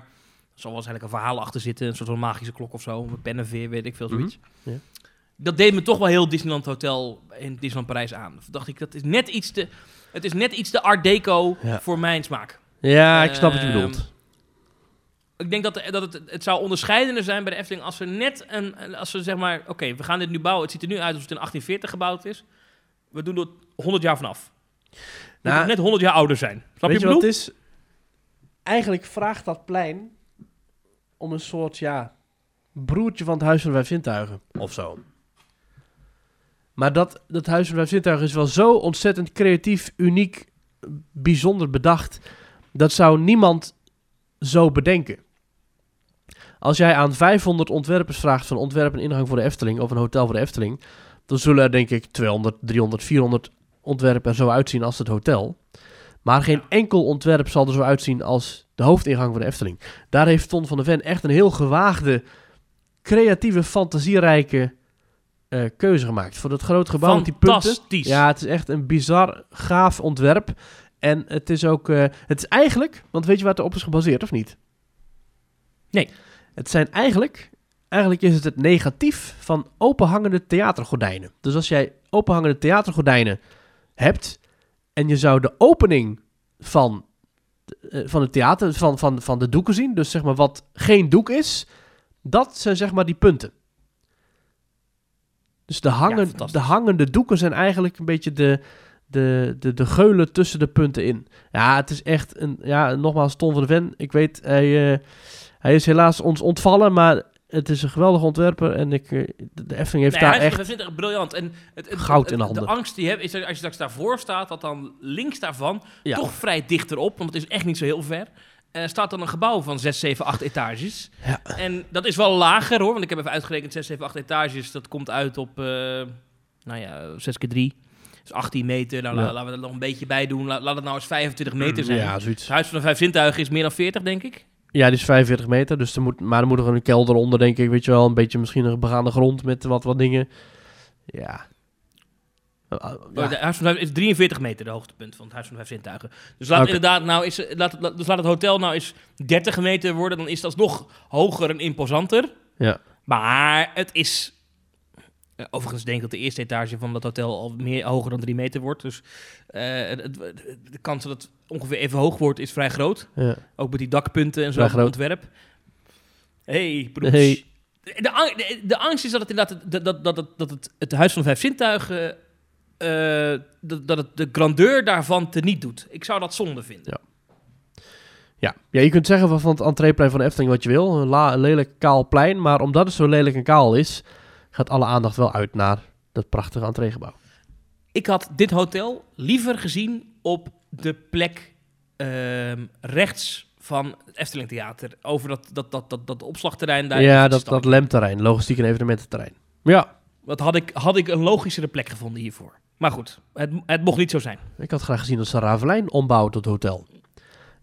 er zal waarschijnlijk een verhaal achter zitten, een soort van magische klok of zo, een pennenveer, weet ik veel, zoiets. Mhm, ja. Dat deed me toch wel heel Disneyland Hotel in Disneyland Parijs aan. Toen dacht ik, dat is net iets te, het is net iets te art deco Ja. voor mijn smaak. Ja, ik snap wat je Ehm, bedoelt. Ik denk dat, dat het, het zou onderscheidender zijn bij de Efteling als ze net een, als ze zeg maar, oké, we gaan dit nu bouwen. Het ziet er nu uit alsof het in 1840 gebouwd is. We doen er 100 jaar vanaf. Nou, net 100 jaar ouder zijn. Snap Weet je je wat het is? Eigenlijk vraagt dat plein om een soort, ja, broertje van het Huis van de Vijf Zintuigen. Of zo. Maar dat, dat Huis van de Vijf Zintuigen is wel zo ontzettend creatief, uniek, bijzonder bedacht. Dat zou niemand zo bedenken. Als jij aan 500 ontwerpers vraagt van ontwerp en ingang voor de Efteling of een hotel voor de Efteling, dan zullen er denk ik 200, 300, 400 ontwerpen er zo uitzien als het hotel. Maar geen enkel ontwerp zal er zo uitzien als de hoofdingang van de Efteling. Daar heeft Ton van der Ven echt een heel gewaagde, creatieve, fantasierijke eh, keuze gemaakt. Voor dat grote gebouw met die punten. Fantastisch. Ja, het is echt een bizar gaaf ontwerp. En het is ook, eh, het is eigenlijk, want weet je waar het op is gebaseerd of niet? Nee. Het zijn eigenlijk, eigenlijk is het het negatief van openhangende theatergordijnen. Dus als jij openhangende theatergordijnen hebt en je zou de opening van, eh, van het theater, van, van, van de doeken zien, dus zeg maar wat geen doek is, dat zijn zeg maar die punten. Dus de, hangen, de hangende doeken zijn eigenlijk een beetje de, de, de, de geulen tussen de punten in. Ja, het is echt een, ja, nogmaals, Ton van de Ven. Ik weet, hij, eh, hij is helaas ons ontvallen, maar het is een geweldige ontwerper. En ik, eh, de Efteling heeft Nee, daar hij is- echt... dat ik echt briljant. En het, het- Goud het- in de De handen. angst die je hebt, is dat als je straks daarvoor staat, dat dan links daarvan, Ja. toch vrij dichterop, want het is echt niet zo heel ver, eh, staat dan een gebouw van 6, 7, 8 etages. Ja. En dat is wel lager hoor, want ik heb even uitgerekend, 6, 7, 8 etages, dat komt uit op, eh, nou ja, 6 keer 3. Dus 18 meter, nou, Ja. laten we er nog een beetje bij doen. La- laat het nou eens 25 meter zijn. Ja, zoiets. Het Huis van de Vijf Zintuigen is meer dan 40, denk ik. Ja, die is 45 meter, dus er moet, maar er moet nog een kelder onder, denk ik. Weet je wel, een beetje misschien een begaande grond met wat, wat dingen. Ja. Uh, ja. Oh, de huis van vijf is 43 meter, de hoogtepunt van het Huis van Vijf Zintuigen. Dus laat inderdaad nou is, laat, het- dus laat het hotel nou eens 30 meter worden, dan is dat nog hoger en imposanter. Ja. Maar het is... eh, Overigens denk ik dat de eerste etage van dat hotel al meer hoger dan 3 meter wordt. Dus eh, het- de kans dat het ongeveer even hoog wordt is vrij groot. Ja. Ook met die dakpunten en zo van het ontwerp. Hey, broers. Hey. De, ang- de, de angst is dat het inderdaad dat, dat, dat, het- dat het, het Huis van de Vijf Zintuigen... eh, dat, dat het de grandeur daarvan teniet doet. Ik zou dat zonde vinden. Ja. ja, je kunt zeggen van, van het entreeplein van de Efteling wat je wil. Een, la, een lelijk kaal plein. Maar omdat het zo lelijk en kaal is, gaat alle aandacht wel uit naar dat prachtige entreegebouw. Ik had dit hotel liever gezien op de plek ehm, rechts van het Efteling Theater. Over dat, dat, dat, dat, dat opslagterrein daar. ja, dat, dat LEM-terrein, logistiek en evenemententerrein. Ja, Dat had ik, had ik een logischere plek gevonden hiervoor. Maar goed, het, het mocht niet zo zijn. ik had graag gezien dat ze Ravelijn ombouwen tot hotel.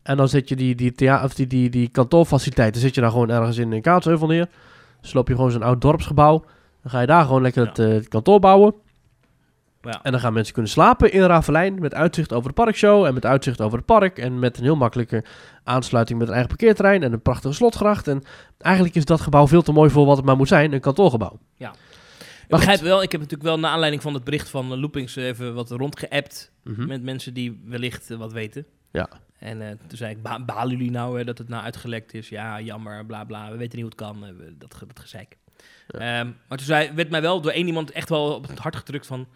En dan zet je die, die, thea- of die, die, die kantoorfaciliteiten, zet je daar gewoon ergens in een Kaatsheuvel neer. Sloop je gewoon zo'n oud dorpsgebouw. Dan ga je daar gewoon lekker Ja. het, eh, het kantoor bouwen. Ja. En dan gaan mensen kunnen slapen in Ravelijn met uitzicht over de parkshow en met uitzicht over het park. En met een heel makkelijke aansluiting met een eigen parkeerterrein en een prachtige slotgracht. En eigenlijk is dat gebouw veel te mooi voor wat het maar moet zijn, een kantoorgebouw. Ik begrijp wel, ik heb natuurlijk wel naar aanleiding van het bericht van Loopings even wat rondgeappt Mhm. met mensen die wellicht eh, wat weten. Ja. En eh, toen zei ik, ba balen jullie nou hè, dat het nou uitgelekt is? Ja, jammer, bla bla, we weten niet hoe het kan, dat, dat gezeik. Ja. Ehm, maar toen zei, werd mij wel door één iemand echt wel op het hart gedrukt van...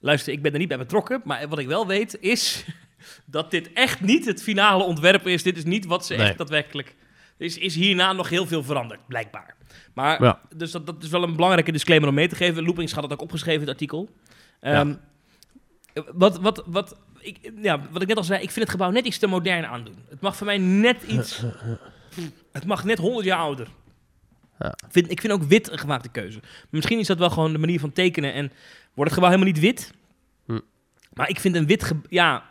Luister, ik ben er niet bij betrokken, maar wat ik wel weet is (laughs) dat dit echt niet het finale ontwerp is. Dit is niet wat ze Nee. echt daadwerkelijk... Er is, is hierna nog heel veel veranderd, blijkbaar. Maar, Ja. dus dat, dat is wel een belangrijke disclaimer om mee te geven. Loopings had dat ook opgeschreven in het artikel. Ehm, wat, wat, wat, ik, ja, wat ik net al zei, ik vind het gebouw net iets te modern aandoen. Het mag voor mij net iets... (laughs) Het mag net 100 jaar ouder. Ja. Vind, ik vind ook wit een gemaakte keuze. Misschien is dat wel gewoon de manier van tekenen en wordt het gebouw helemaal niet wit. Hm. Maar ik vind een wit... Ja,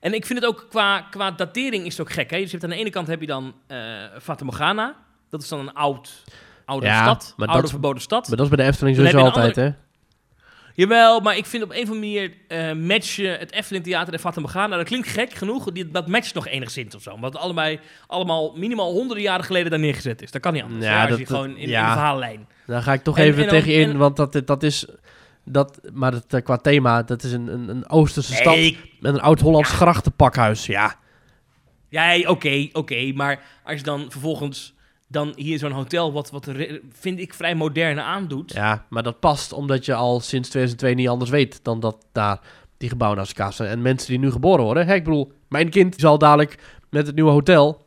en ik vind het ook qua, qua datering is het ook gek. Hè? Dus je hebt aan de ene kant heb je dan eh Fata Morgana. Dat is dan een oud, oude Ja, stad. oude dat- verboden stad. Maar dat is bij de Efteling sowieso altijd, hè? Jawel, maar ik vind op een of andere manier eh matchen het Efteling Theater en Fata Morgana. Dat klinkt gek genoeg, die, dat matcht nog enigszins of zo. Omdat het allebei allemaal minimaal honderden jaren geleden daar neergezet is. Dat kan niet anders. Ja, dat- gewoon in, ja. in de verhaallijn. Daar ga ik toch En- even en dan- tegen je in, en- want dat, dat is... Dat, maar dat, eh, qua thema, dat is een, een, een Oosterse stad met een oud-Hollands grachtenpakhuis. Ja, Ja, oké, oké. maar als je dan vervolgens dan hier zo'n hotel, wat, wat vind ik vrij moderne aandoet. ja, maar dat past omdat je al sinds 2002 niet anders weet dan dat daar die gebouwen naast elkaar staan. En mensen die nu geboren worden, hè, ik bedoel, mijn kind zal dadelijk met het nieuwe hotel,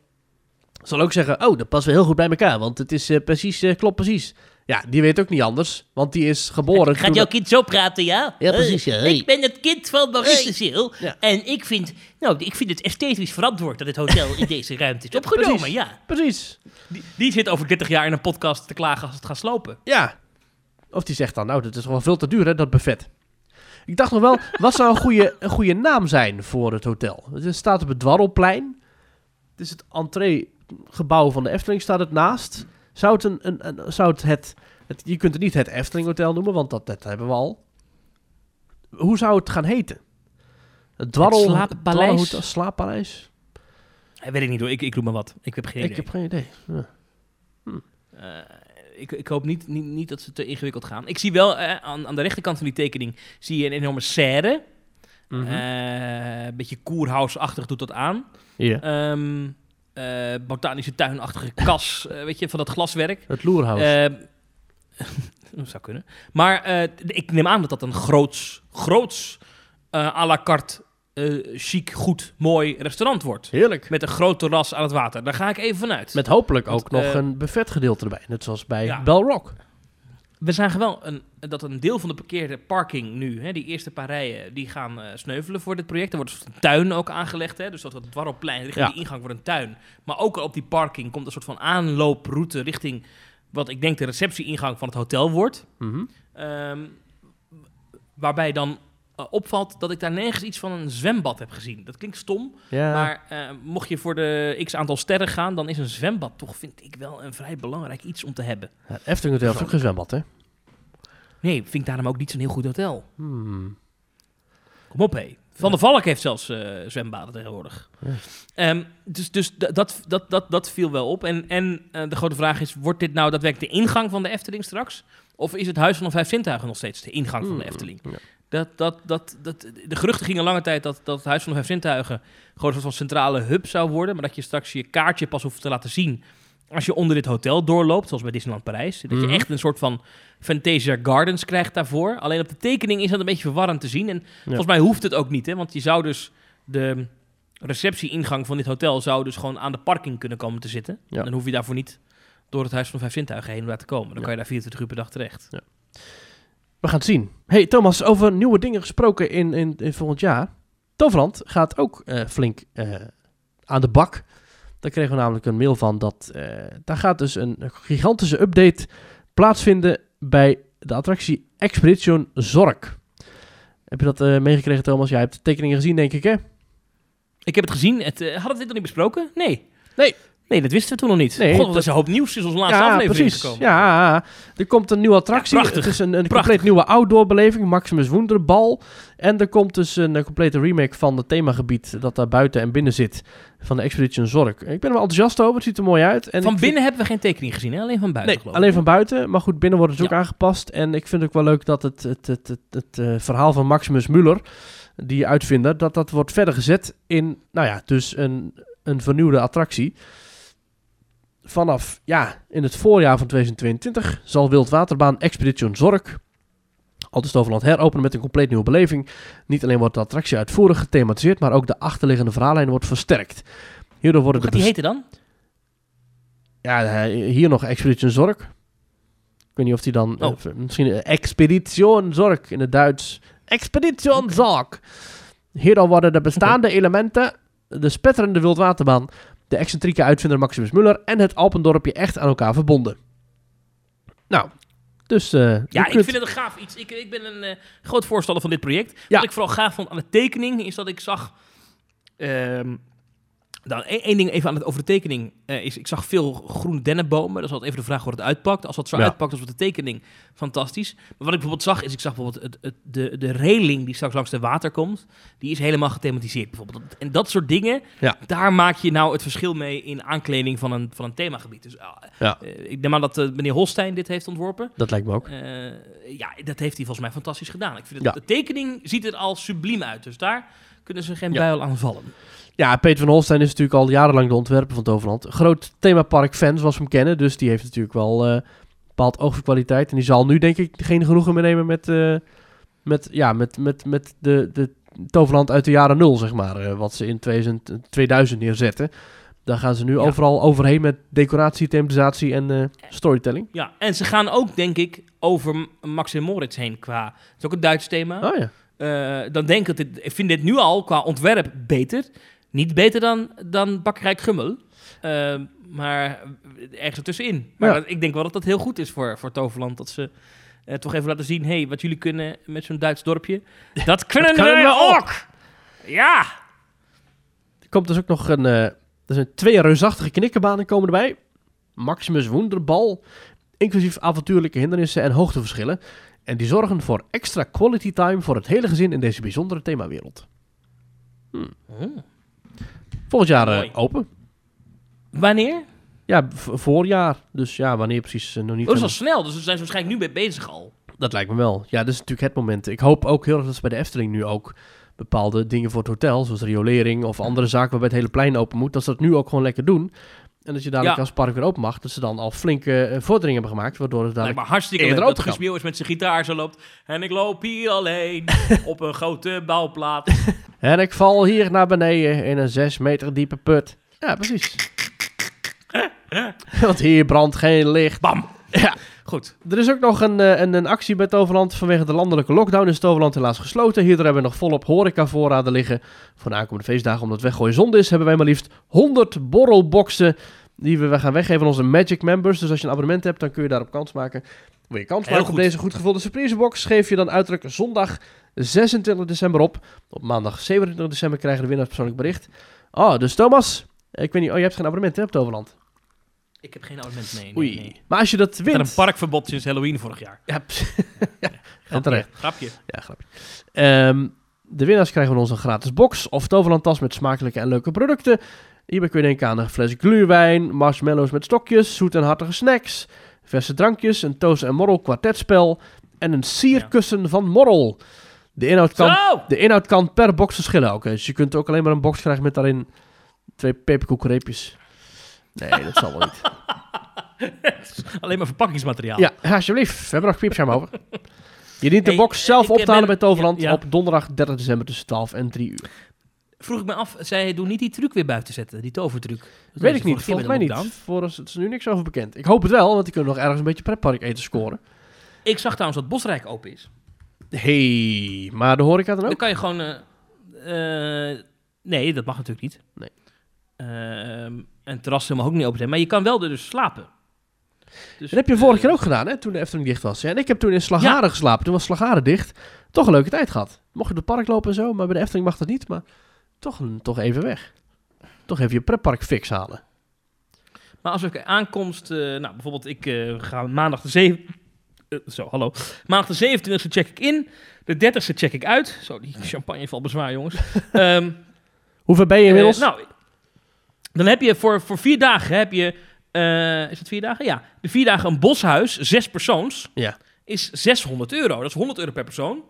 zal ook zeggen, oh, dat past wel heel goed bij elkaar, want het is eh, precies, eh, klopt precies. Ja, die weet ook niet anders, want die is geboren Gaat jouw kind zo praten, ja? Ja, precies, ja. Hey. Ik ben het kind van de Ziel. Ja. En ik vind, nou, ik vind het esthetisch verantwoord dat het hotel in (laughs) deze ruimte is opgenomen, precies. ja. Precies, Die, die zit over 30 jaar in een podcast te klagen als het gaat slopen. ja. Of die zegt dan, nou, dat is wel veel te duur, hè, dat buffet. Ik dacht nog wel, wat zou een goede, een goede naam zijn voor het hotel? Het staat op het Dwarrelplein. Het is het entreegebouw van de Efteling, staat het naast. Zou het, een, een, een- zou het, het, het... Je kunt het niet het Efteling Hotel noemen, want dat, dat hebben we al. Hoe zou het gaan heten? Het Dwarrel... Slaappaleis? Dwarrelhotel- Slaappaleis? Eh, weet ik niet hoor, ik, ik noem maar wat. Ik heb geen Ik idee. heb geen idee. Ja. Eh, ik, ik hoop niet, niet, niet dat ze te ingewikkeld gaan. Ik zie wel eh, aan, aan de rechterkant van die tekening zie je een enorme serre. Mhm. Eh, een beetje koerhuisachtig doet dat aan. Hier, Ehm, eh, botanische tuinachtige kas, eh, weet je, van dat glaswerk. het Loerhuis. Ehm, (laughs) dat zou kunnen. Maar eh, ik neem aan dat dat een groots, groots eh à la carte, eh, chic, goed, mooi restaurant wordt. Heerlijk. Met een groot terras aan het water. Daar ga ik even vanuit. Met hopelijk Want, ook nog eh, een buffetgedeelte erbij. Net zoals bij Ja. Bell Rock. We zagen wel een, dat een deel van de parkeerde parking nu, hè, die eerste paar rijen, die gaan eh, sneuvelen voor dit project. Er wordt een tuin ook aangelegd, hè, dus dat het dwarrelplein richting Ja. die ingang wordt een tuin. Maar ook op die parking komt een soort van aanlooproute richting wat ik denk de receptieingang van het hotel wordt. Mhm. Ehm, waarbij dan eh, opvalt dat ik daar nergens iets van een zwembad heb gezien. Dat klinkt stom, Ja, maar eh, mocht je voor de x aantal sterren gaan, dan is een zwembad toch, vind ik wel een vrij belangrijk iets om te hebben. ja, het Efteling Hotel heeft ook geen zwembad, hè? Nee, vind ik daarom ook niet zo'n heel goed hotel. Hmm. Kom op, hé. Van der Valk heeft zelfs eh, zwembaden tegenwoordig. Ja. Ehm, dus dus dat, dat, dat, dat viel wel op. En, en eh, de grote vraag is, wordt dit nou daadwerkelijk de ingang van de Efteling straks? Of is het Huis van de Vijf Zintuigen nog steeds de ingang van de Hmm, Efteling? ja. Dat, dat, dat, dat, de geruchten gingen lange tijd dat, dat het Huis van de Vijf Zintuigen gewoon een soort van centrale hub zou worden. Maar dat je straks je kaartje pas hoeft te laten zien als je onder dit hotel doorloopt, zoals bij Disneyland Parijs. Dat Mhm. je echt een soort van Fantasia Gardens krijgt daarvoor. Alleen op de tekening is dat een beetje verwarrend te zien. En volgens mij hoeft het ook niet, hè? want je zou dus de receptieingang van dit hotel zou dus gewoon aan de parking kunnen komen te zitten. Ja. Dan hoef je daarvoor niet door het Huis van Vijf Zintuigen heen te komen. Dan Ja. kan je daar 24 uur per dag terecht. We gaan het zien. Hey Thomas, over nieuwe dingen gesproken in, in, in volgend jaar. Toverland gaat ook eh, flink eh, aan de bak. Daar kregen we namelijk een mail van dat eh, daar gaat dus een gigantische update plaatsvinden bij de attractie Expedition Zork. Heb je dat eh, meegekregen Thomas? Jij hebt de tekeningen gezien denk ik hè? Ik heb het gezien. Het, eh, hadden we dit nog niet besproken? Nee. Nee. Nee, dat wisten we toen nog niet. Nee, God, dat- is een hoop nieuws sinds onze laatste ja, aflevering precies. gekomen. Ja, er komt een nieuwe attractie. Ja, prachtig. Het is een, een Prachtig. compleet nieuwe outdoorbeleving, Maximus Wonderbal. En er komt dus een, complete remake van het themagebied dat daar buiten en binnen zit. Van de Expedition Zork. Ik ben er wel enthousiast over, het ziet er mooi uit. En van binnen hebben we geen tekening gezien, hè? alleen van buiten nee, geloof alleen ik. van buiten. Maar goed, binnen wordt het Ja. ook aangepast. En ik vind het ook wel leuk dat het, het, het, het, het, eh, verhaal van Maximus Muller, die uitvinder, dat dat wordt verder gezet in, nou ja, dus een, een vernieuwde attractie. Vanaf, ja, in het voorjaar van 2022 zal Wildwaterbaan Expedition Zork Altus Toverland heropenen met een compleet nieuwe beleving. Niet alleen wordt de attractie uitvoerig gethematiseerd, maar ook de achterliggende verhaallijn wordt versterkt. Hierdoor worden Hoe de die heten dan? ja, eh, hier nog Expedition Zorg. Ik weet niet of die dan... Oh. eh, misschien eh, Expedition Zorg in het Duits. Expedition Zorg. Hierdoor worden de bestaande elementen... De spetterende wildwaterbaan... De excentrieke uitvinder Maximus Muller... En het Alpendorpje echt aan elkaar verbonden. Nou, dus... eh, Ja, ik kunt- vind het een gaaf iets. Ik, ik ben een eh, groot voorstander van dit project. Ja. Wat ik vooral gaaf vond aan de tekening is dat ik zag. ehm, dan één één ding even aan het, over de tekening eh, is, ik zag veel groene dennenbomen. Dat is altijd even de vraag hoe het uitpakt. Als dat zo Ja. uitpakt als op de tekening, fantastisch. Maar wat ik bijvoorbeeld zag, is ik zag bijvoorbeeld het, het, de, de reling die straks langs de water komt. Die is helemaal gethematiseerd bijvoorbeeld. En dat soort dingen, Ja. daar maak je nou het verschil mee in aankleding van een, van een themagebied. Dus ah, Ja. eh, ik neem aan dat eh, meneer Holstein dit heeft ontworpen. Dat lijkt me ook. Ja, dat heeft hij volgens mij fantastisch gedaan. Ik vind het, De tekening ziet er al subliem uit. Dus daar kunnen ze geen buil aan vallen. Ja, Peter van Holstein is natuurlijk al jarenlang de ontwerper van Toverland. Groot themapark-fan, zoals we hem kennen. Dus die heeft natuurlijk wel eh bepaald oog voor kwaliteit. En die zal nu, denk ik, geen genoegen meer nemen met, eh, met, ja, met, met, met de, de Toverland uit de jaren nul, zeg maar. eh, wat ze in 2000, 2000 neerzetten. Daar gaan ze nu Ja. overal overheen met decoratie, thematisatie en storytelling. Ja, en ze gaan ook, denk ik, over Max en Moritz heen qua... Het is ook een Duits thema. Oh ja. Dan denk ik, dat dit, ik vind dit nu al qua ontwerp beter. Niet beter dan, dan Bakkerij Gummel. Eh, maar ergens ertussenin. Maar Ja. dat- ik denk wel dat dat heel goed is voor, voor Toverland. Dat ze eh, toch even laten zien... hey, wat jullie kunnen met zo'n Duits dorpje... (laughs) Dat kunnen, we ook! Ja! Er komt dus ook nog een... eh, er zijn twee reusachtige knikkenbanen komen erbij. Maximus Wonderbal. Inclusief avontuurlijke hindernissen en hoogteverschillen. En die zorgen voor extra quality time voor het hele gezin in deze bijzondere themawereld. Oh. Volgend jaar eh, open. Wanneer? Ja, voorjaar. Dus ja, wanneer precies eh, nog niet. Oh, dat is al snel, dus we zijn ze waarschijnlijk nu mee bezig al. Dat lijkt me wel. Ja, dat is natuurlijk het moment. Ik hoop ook heel erg dat ze bij de Efteling nu ook bepaalde dingen voor het hotel, zoals riolering of andere zaken waarbij het hele plein open moet, dat ze dat nu ook gewoon lekker doen. En dat je dadelijk Ja. als park weer open mag, dat ze dan al flinke eh, vorderingen hebben gemaakt, waardoor het dadelijk... me hartstikke eerder leuk dat Meeuwis met zijn gitaar zo loopt. En ik loop hier alleen (laughs) op een grote bouwplaat. (laughs) En ik val hier naar beneden in een zes meter diepe put. Ja, precies. (laughs) Want hier brandt geen licht. Bam! Ja. Goed. Er is ook nog een, eh, een, een actie bij Toverland. Vanwege de landelijke lockdown is Toverland helaas gesloten. Hierdoor hebben we nog volop horecavoorraden liggen voor de aankomende feestdagen. Omdat weggooien zonde is, hebben wij maar liefst 100 borrelboxen die we gaan weggeven aan onze Magic members. Dus als je een abonnement hebt, dan kun je daarop kans maken. Wil je kans maken op deze goed gevulde surprisebox? Geef je dan uiterlijk zondag 26 december op. Op maandag 27 december krijgen de winnaars persoonlijk bericht. Oh, dus Thomas, ik weet niet, oh, je hebt geen abonnement hè, op Toverland? Ik heb geen abonnement, nee. nee, Oei. nee. Maar als je dat wint... een parkverbod sinds Halloween vorig jaar. Ja, (laughs) Grapje, terecht. Grapje. Ja, grapje. Ehm, de winnaars krijgen van ons een gratis box of Toverlandtas met smakelijke en leuke producten. Hierbij kun je denken aan een fles gluurwijn, marshmallows met stokjes, zoet en hartige snacks, verse drankjes, een toast en morrel kwartetspel en een sierkussen van morrel. De inhoud, kan, Zo! de inhoud kan per box verschillen hè. Dus je kunt ook alleen maar een box krijgen met daarin twee peperkoekreepjes. Nee, dat zal wel niet. (laughs) Alleen maar verpakkingsmateriaal. Ja, alsjeblieft. We hebben nog piepscherm over. Je dient de Hey, box zelf ik op te ben- halen bij Toverland ja, ja. op donderdag 30 december tussen 12 en 3 uur. Vroeg ik me af, zij doen niet die truc weer buiten zetten, die tovertruc. Dat Weet deden ik niet, vorige keer volgens bij mij de niet. lockdown. Voor ons, het is nu niks over bekend. Ik hoop het wel, want die kunnen nog ergens een beetje pretpark eten scoren. Ik zag trouwens dat Bosrijk open is. hey, maar de horeca dan Dan ook? kan je gewoon... eh, eh, nee, dat mag natuurlijk niet. Nee. Ehm, en terrassen mag ook niet open zijn. Maar je kan wel er dus slapen. Dus, Dat heb je vorige eh, keer ook gedaan, hè, toen de Efteling dicht was. Ja, en ik heb toen in Slagharen geslapen. Toen was Slagharen dicht. Toch een leuke tijd gehad. Mocht je door het park lopen en zo, maar bij de Efteling mag dat niet. Maar toch, toch even weg. Toch even je pretpark fix halen. Maar als ik aankomst... eh, nou, bijvoorbeeld ik eh, ga maandag de 7... eh, zo, hallo. Maandag de 27e check ik in. De 30e check ik uit. Zo, die champagne valt bezwaar, jongens. (laughs) Ehm Hoeveel ben je inmiddels? Nou, dan heb je voor, voor vier dagen heb je. eh, is het vier dagen? Ja. De vier dagen een boshuis, zes persoons, Ja. is 600 euro. Dat is 100 euro per persoon.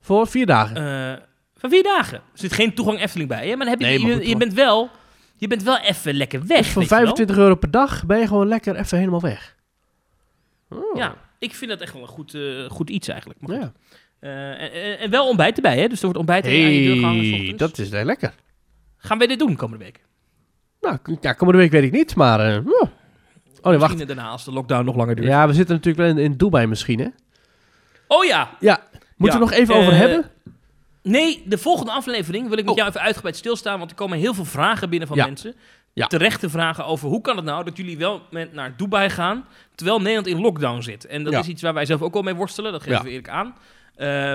Voor vier dagen. eh van vier dagen. Er zit geen toegang Efteling bij, hè? maar dan heb je, Nee, maar je, goed, je hoor. bent wel. Je bent wel even lekker weg. Dus voor weet je wel. 25 euro per dag ben je gewoon lekker even helemaal weg. Oh. Ja, ik vind dat echt wel een goed, eh, goed iets eigenlijk. Maar ja. En, wel ontbijt erbij, hè? Dus er wordt ontbijt aan je deur gehangen. Hey, dat is lekker. Gaan wij dit doen komende week? Nou, ja, komende week weet ik niet, maar... eh, oh. oh nee, wacht. Misschien daarna als de lockdown nog langer duurt. Ja, we zitten natuurlijk wel in, in Dubai misschien, hè? Oh ja, Ja. Moeten we Ja, nog even over eh, hebben? Nee, de volgende aflevering wil ik met Oh. jou even uitgebreid stilstaan, want er komen heel veel vragen binnen van Ja. mensen. Ja. Terechte vragen over hoe kan het nou dat jullie wel met naar Dubai gaan, terwijl Nederland in lockdown zit. En dat is iets waar wij zelf ook wel mee worstelen, dat geven we eerlijk aan. Eh,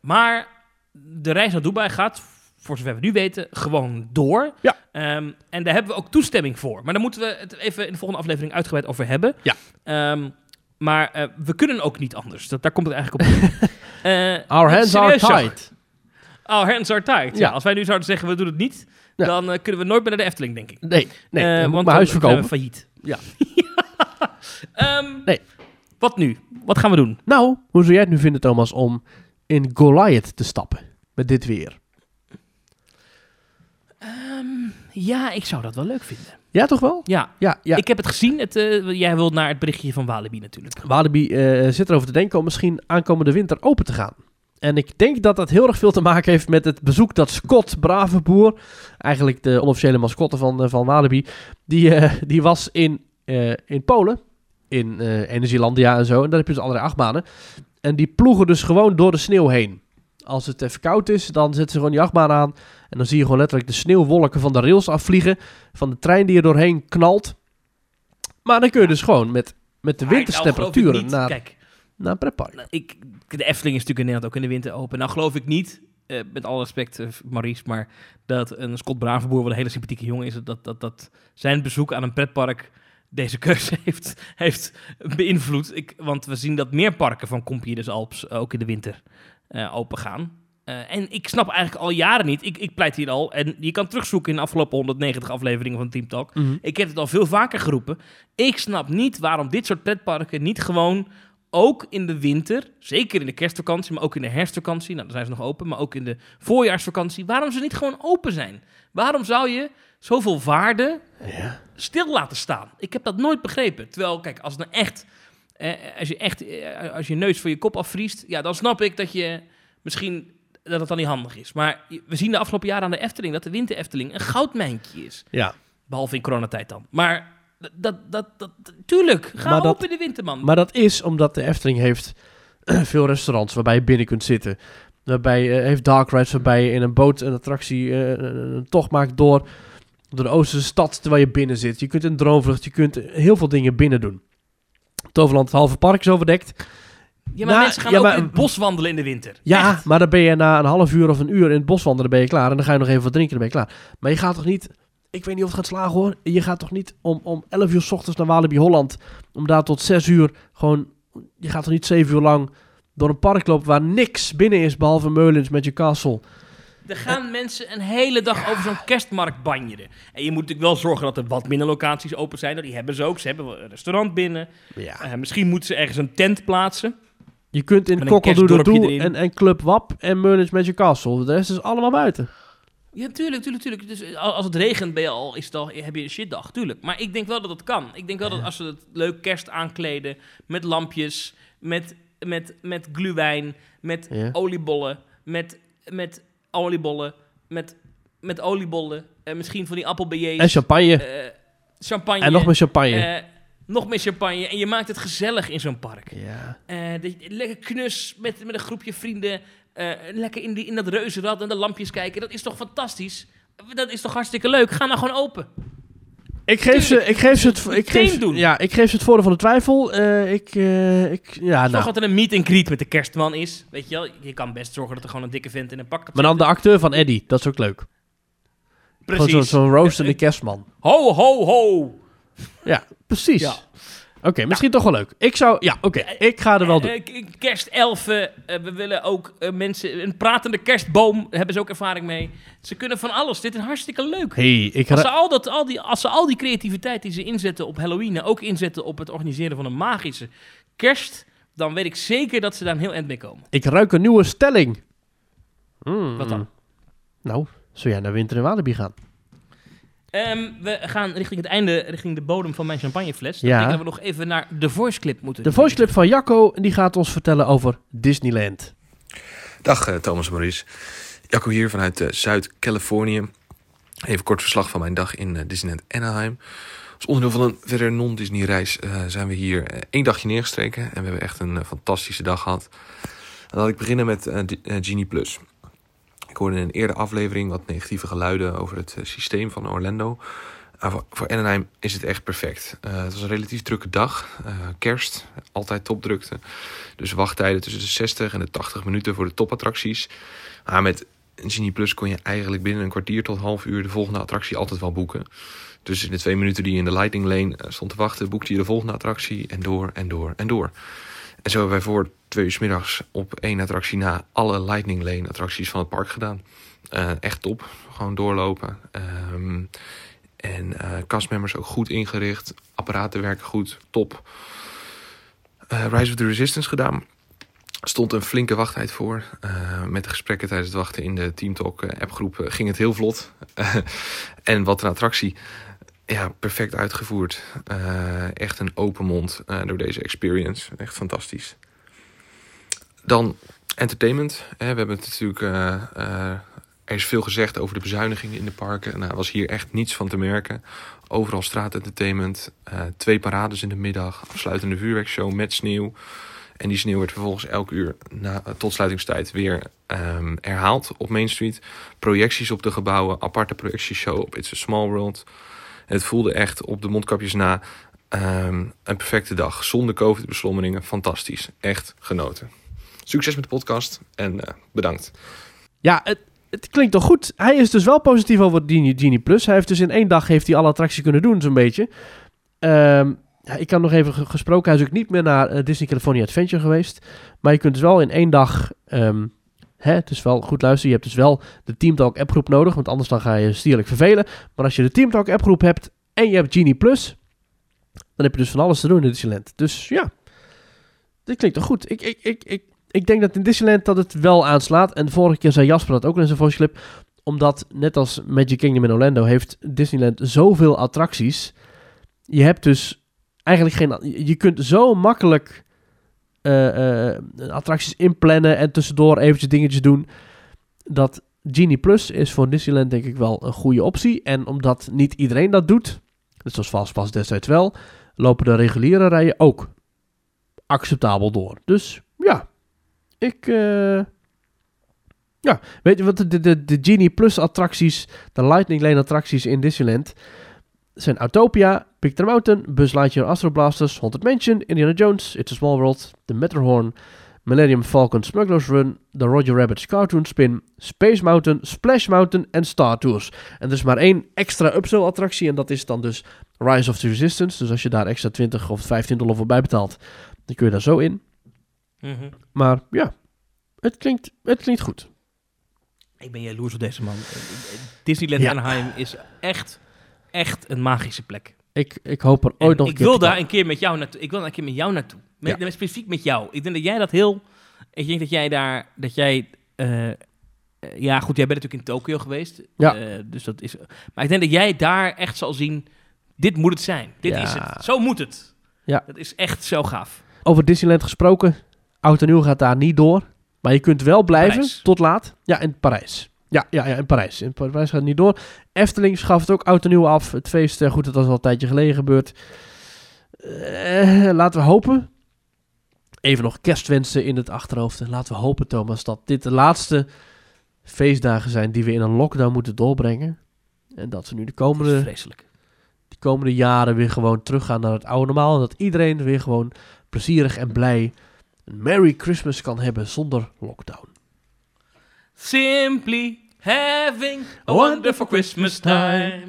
maar de reis naar Dubai gaat, voor zover we nu weten, gewoon door. Ja. Ehm, en daar hebben we ook toestemming voor. Maar daar moeten we het even in de volgende aflevering uitgebreid over hebben. Ja. Ehm, maar eh, we kunnen ook niet anders. Dat, daar komt het eigenlijk op. (laughs) Eh, Our hands are tied. Our hands are tied. Ja. Ja. als wij nu zouden zeggen, we doen het niet, Ja. dan eh, kunnen we nooit meer naar de Efteling, denk ik. Nee, nee. Want mijn huis verkopen. we failliet. (laughs) Ja. Ehm, Nee. Wat nu? Wat gaan we doen? Nou, hoe zou jij het nu vinden, Thomas, om in Goliath te stappen? Met dit weer. Ehm, ja, ik zou dat wel leuk vinden. Ja, toch wel? Ja, Ja, ja. ik heb het gezien. Het, eh, jij wilt naar het berichtje van Walibi natuurlijk. Walibi eh, zit erover te denken om misschien aankomende winter open te gaan. En ik denk dat dat heel erg veel te maken heeft met het bezoek dat Scott Bravenboer, eigenlijk de onofficiële mascotte van, eh, van Walibi, die, die was in, in Polen, in Energielandia en zo. En daar heb je dus allerlei achtbanen. En die ploegen dus gewoon door de sneeuw heen. Als het even koud is, dan zetten ze gewoon die achtbaan aan. En dan zie je gewoon letterlijk de sneeuwwolken van de rails afvliegen. Van de trein die er doorheen knalt. Maar dan kun je dus gewoon met, met de nou, winterstemperaturen naar, Kijk, naar een pretpark. nou, ik, de Efteling is natuurlijk in Nederland ook in de winter open. Nou geloof ik niet, eh, met alle respect eh, Maurice, maar dat een Scott Bravenboer, wat een hele sympathieke jongen is, dat, dat, dat zijn bezoek aan een pretpark deze keuze (laughs) heeft, heeft beïnvloed. Ik, want we zien dat meer parken van Compagnie des Alps ook in de winter eh, open gaan. Eh, en ik snap eigenlijk al jaren niet, ik, ik pleit hier al, en je kan terugzoeken in de afgelopen 190 afleveringen van Team Talk, Mhm. ik heb het al veel vaker geroepen. Ik snap niet waarom dit soort pretparken niet gewoon ook in de winter, zeker in de kerstvakantie, maar ook in de herfstvakantie, nou dan zijn ze nog open, maar ook in de voorjaarsvakantie, waarom ze niet gewoon open zijn? Waarom zou je zoveel waarde Ja. stil laten staan? Ik heb dat nooit begrepen. Terwijl, kijk, als het nou echt, eh, als je echt, eh, als je neus voor je kop afvriest, ja, dan snap ik dat je misschien dat het dan niet handig is. Maar we zien de afgelopen jaren aan de Efteling dat de winter Efteling een goudmijntje is. Ja, Behalve in coronatijd dan. Maar dat, dat, dat, tuurlijk, ga Maar op dat- in de winter, man. maar dat is omdat de Efteling heeft (clears throat) veel restaurants waarbij je binnen kunt zitten. Waarbij je heeft dark rides waarbij je in een boot een attractie eh, een, een tocht maakt door, door de Oosterse stad terwijl je binnen zit. Je kunt een droomvlucht, je kunt heel veel dingen binnen doen. Toverland, het halve park is overdekt. Ja, maar mensen gaan ja, ook maar- in het bos wandelen in de winter. Ja, Echt. maar dan ben je na een half uur of een uur in het bos wandelen, ben je klaar. En dan ga je nog even wat drinken, dan ben je klaar. Maar je gaat toch niet... Ik weet niet of het gaat slagen hoor. Je gaat toch niet om, om 11 uur s ochtends naar Walibi Holland. Om daar tot 6 uur gewoon... Je gaat toch niet 7 uur lang door een park lopen waar niks binnen is. Behalve Meulens met je castle. Er gaan mensen een hele dag over zo'n kerstmarkt banjeren. En je moet natuurlijk wel zorgen dat er wat minder locaties open zijn. Die hebben ze ook. Ze hebben een restaurant binnen. Ja. Eh, misschien moeten ze ergens een tent plaatsen. Je kunt in Kokkeldoedeldoe en, en Club Wap en met je castle. De rest is allemaal buiten. Ja, tuurlijk, tuurlijk, tuurlijk. Dus eh, als het regent ben je al, is het al, heb je een shitdag, tuurlijk. Maar ik denk wel dat het kan. Ik denk wel dat als ze het leuk kerst aankleden, met lampjes, met, met, met gluwijn, met Ja. oliebollen, met, met oliebollen, met, met oliebollen, eh, misschien van die appelbeignets. En champagne. eh, champagne. en nog meer champagne. Nog meer champagne. En je maakt het gezellig in zo'n park. ja. Je- lekker knus met, met een groepje vrienden. eh, lekker in, die, in dat reuzenrad en de lampjes kijken. Dat is toch fantastisch? Dat is toch hartstikke leuk? Ga nou gewoon open. Ik geef, ze, ik geef ze het, ik geef, doen. Ja, ik geef ze het voordeel van de twijfel. Eh, ik, eh, ik, ja, Zorg nou. dat er een meet and greet met de kerstman is. Weet je wel? Je kan best zorgen dat er gewoon een dikke vent in een pak Maar dan de acteur van Eddie, dat is ook leuk. Precies. zo- zo'n roastende Eh, kerstman. Ho, ho, ho. (laughs) Ja, precies. Ja. Oké, misschien toch wel leuk. Ik zou, ja, oké, ik ga er wel doen. Eh, kerstelfen. eh, we willen ook eh, mensen... Een pratende kerstboom. Daar hebben ze ook ervaring mee. Ze kunnen van alles. Dit is hartstikke leuk. hey, ik Als ze, al dat, al, die, als ze al die creativiteit die ze inzetten op Halloween... ook inzetten op het organiseren van een magische kerst... dan weet ik zeker dat ze daar een heel eind mee komen. ik ruik een nieuwe stelling. Mm. Wat dan? Nou, zou jij naar Winter in Walibi gaan? Ehm, we gaan richting het einde, richting de bodem van mijn champagnefles. Ja. Ja. Denk dat we nog even naar de voice clip moeten. De voice clip van Jacco, die gaat ons vertellen over Disneyland. Dag eh, Thomas en Maurice. Jacco hier vanuit eh, Zuid-Californië. Even kort verslag van mijn dag in eh, Disneyland Anaheim. Als onderdeel van een verder non-Disney reis eh, zijn we hier één dagje neergestreken. En we hebben echt een fantastische dag gehad. Dan laat ik beginnen met Genie Plus. Ik hoorde in een eerdere aflevering wat negatieve geluiden over het eh, systeem van Orlando. Maar voor, Anaheim is het echt perfect. Eh, het was een relatief drukke dag. Eh, kerst, altijd topdrukte. Dus wachttijden tussen de 60 en de 80 minuten voor de topattracties. Maar met Genie Plus kon je eigenlijk binnen een kwartier tot half uur de volgende attractie altijd wel boeken. Dus in de twee minuten die je in de Lightning Lane stond te wachten, boekte je de volgende attractie en door en door en door. En zo hebben wij voor twee uur 's middags op één attractie na alle Lightning Lane attracties van het park gedaan. Eh, echt top. Gewoon doorlopen. Ehm, en eh castmembers ook goed ingericht. Apparaten werken goed. Top. Eh, Rise of the Resistance gedaan. Stond een flinke wachttijd voor. Met de gesprekken tijdens het wachten in de Team Talk appgroep ging het heel vlot. (laughs) en wat een attractie. Ja, perfect uitgevoerd. Echt een open mond door deze experience. Echt fantastisch. Dan entertainment. We hebben het natuurlijk. eh, eh, er is veel gezegd over de bezuinigingen in de parken. Nou, was hier echt niets van te merken. Overal straatentertainment. eh twee parades in de middag. Afsluitende vuurwerkshow met sneeuw. En die sneeuw werd vervolgens elk uur na, tot sluitingstijd weer ehm, herhaald op Main Street. Projecties op de gebouwen, aparte projectieshow op It's a Small World. Het voelde echt op de mondkapjes na ehm, een perfecte dag. Zonder COVID-beslommeringen. Fantastisch. Echt genoten. Succes met de podcast en eh, bedankt. Ja, het, het klinkt toch goed. Hij is dus wel positief over Genie, Plus. Hij heeft dus in één dag heeft hij alle attracties kunnen doen, zo'n beetje. Ehm, ik had nog even ge- gesproken. Hij is ook niet meer naar eh, Disney California Adventure geweest. Maar je kunt dus wel in één dag... ehm, hè, het is wel goed luisteren. Je hebt dus wel de Team Talk appgroep nodig. Want anders dan ga je stierlijk vervelen. Maar als je de Team Talk appgroep hebt en je hebt Genie Plus... dan heb je dus van alles te doen in Disneyland. Dus ja, dit klinkt toch goed. Ik, ik, ik, ik, ik denk dat in Disneyland dat het wel aanslaat. En de vorige keer zei Jasper dat ook in zijn voice clip. Omdat, net als Magic Kingdom in Orlando, heeft Disneyland zoveel attracties. Je hebt dus eigenlijk geen... Je kunt zo makkelijk eh, eh, attracties inplannen en tussendoor eventjes dingetjes doen. Dat Genie Plus is voor Disneyland denk ik wel een goede optie. En omdat niet iedereen dat doet, net zoals Fastpass destijds wel, lopen de reguliere rijen ook acceptabel door. Dus ik... eh, ja, weet je wat, de, de, de Genie Plus attracties, de Lightning Lane attracties in Disneyland... zijn Autopia, Thunder Mountain, Buzz Lightyear Astro Blasters, Haunted Mansion, Indiana Jones, It's a Small World, The Matterhorn, Millennium Falcon Smuggler's Run, The Roger Rabbit's Cartoon Spin, Space Mountain, Splash Mountain en Star Tours. En er is maar één extra upsell attractie en dat is dan dus Rise of the Resistance. Dus als je daar extra 20 of 15 dollar voor bij betaalt, dan kun je daar zo in. Mhm. Maar ja, het klinkt, het klinkt goed. Ik ben jaloers op deze man. Disneyland Ja. Anaheim is echt, echt een magische plek. Ik, ik hoop er En ooit nog ik wil daar een keer met jou naartoe. Ik wil daar een keer met jou naartoe. Met, Ja. specifiek met jou. Ik denk dat jij dat heel. Ik denk dat jij daar. Dat jij. eh, ja, goed, jij bent natuurlijk in Tokio geweest. Ja. Eh, dus dat is. Maar ik denk dat jij daar echt zal zien. Dit moet het zijn. Dit Ja. is het. Zo moet het. Ja. Dat is echt zo gaaf. Over Disneyland gesproken, Oud en Nieuw gaat daar niet door. Maar je kunt wel blijven Parijs. tot laat. Ja, in Parijs. Ja, ja, ja, in Parijs. In Parijs gaat het niet door. Efteling schaft ook Oud en Nieuw af. Het feest, eh, goed, dat was al een tijdje geleden gebeurd. Eh, laten we hopen. Even nog kerstwensen in het achterhoofd. Laten we hopen, Thomas, dat dit de laatste feestdagen zijn die we in een lockdown moeten doorbrengen. En dat we nu de komende vreselijk. de komende jaren weer gewoon teruggaan naar het oude normaal. En dat iedereen weer gewoon plezierig en blij een Merry Christmas kan hebben zonder lockdown. Simply having a wonderful Christmas time.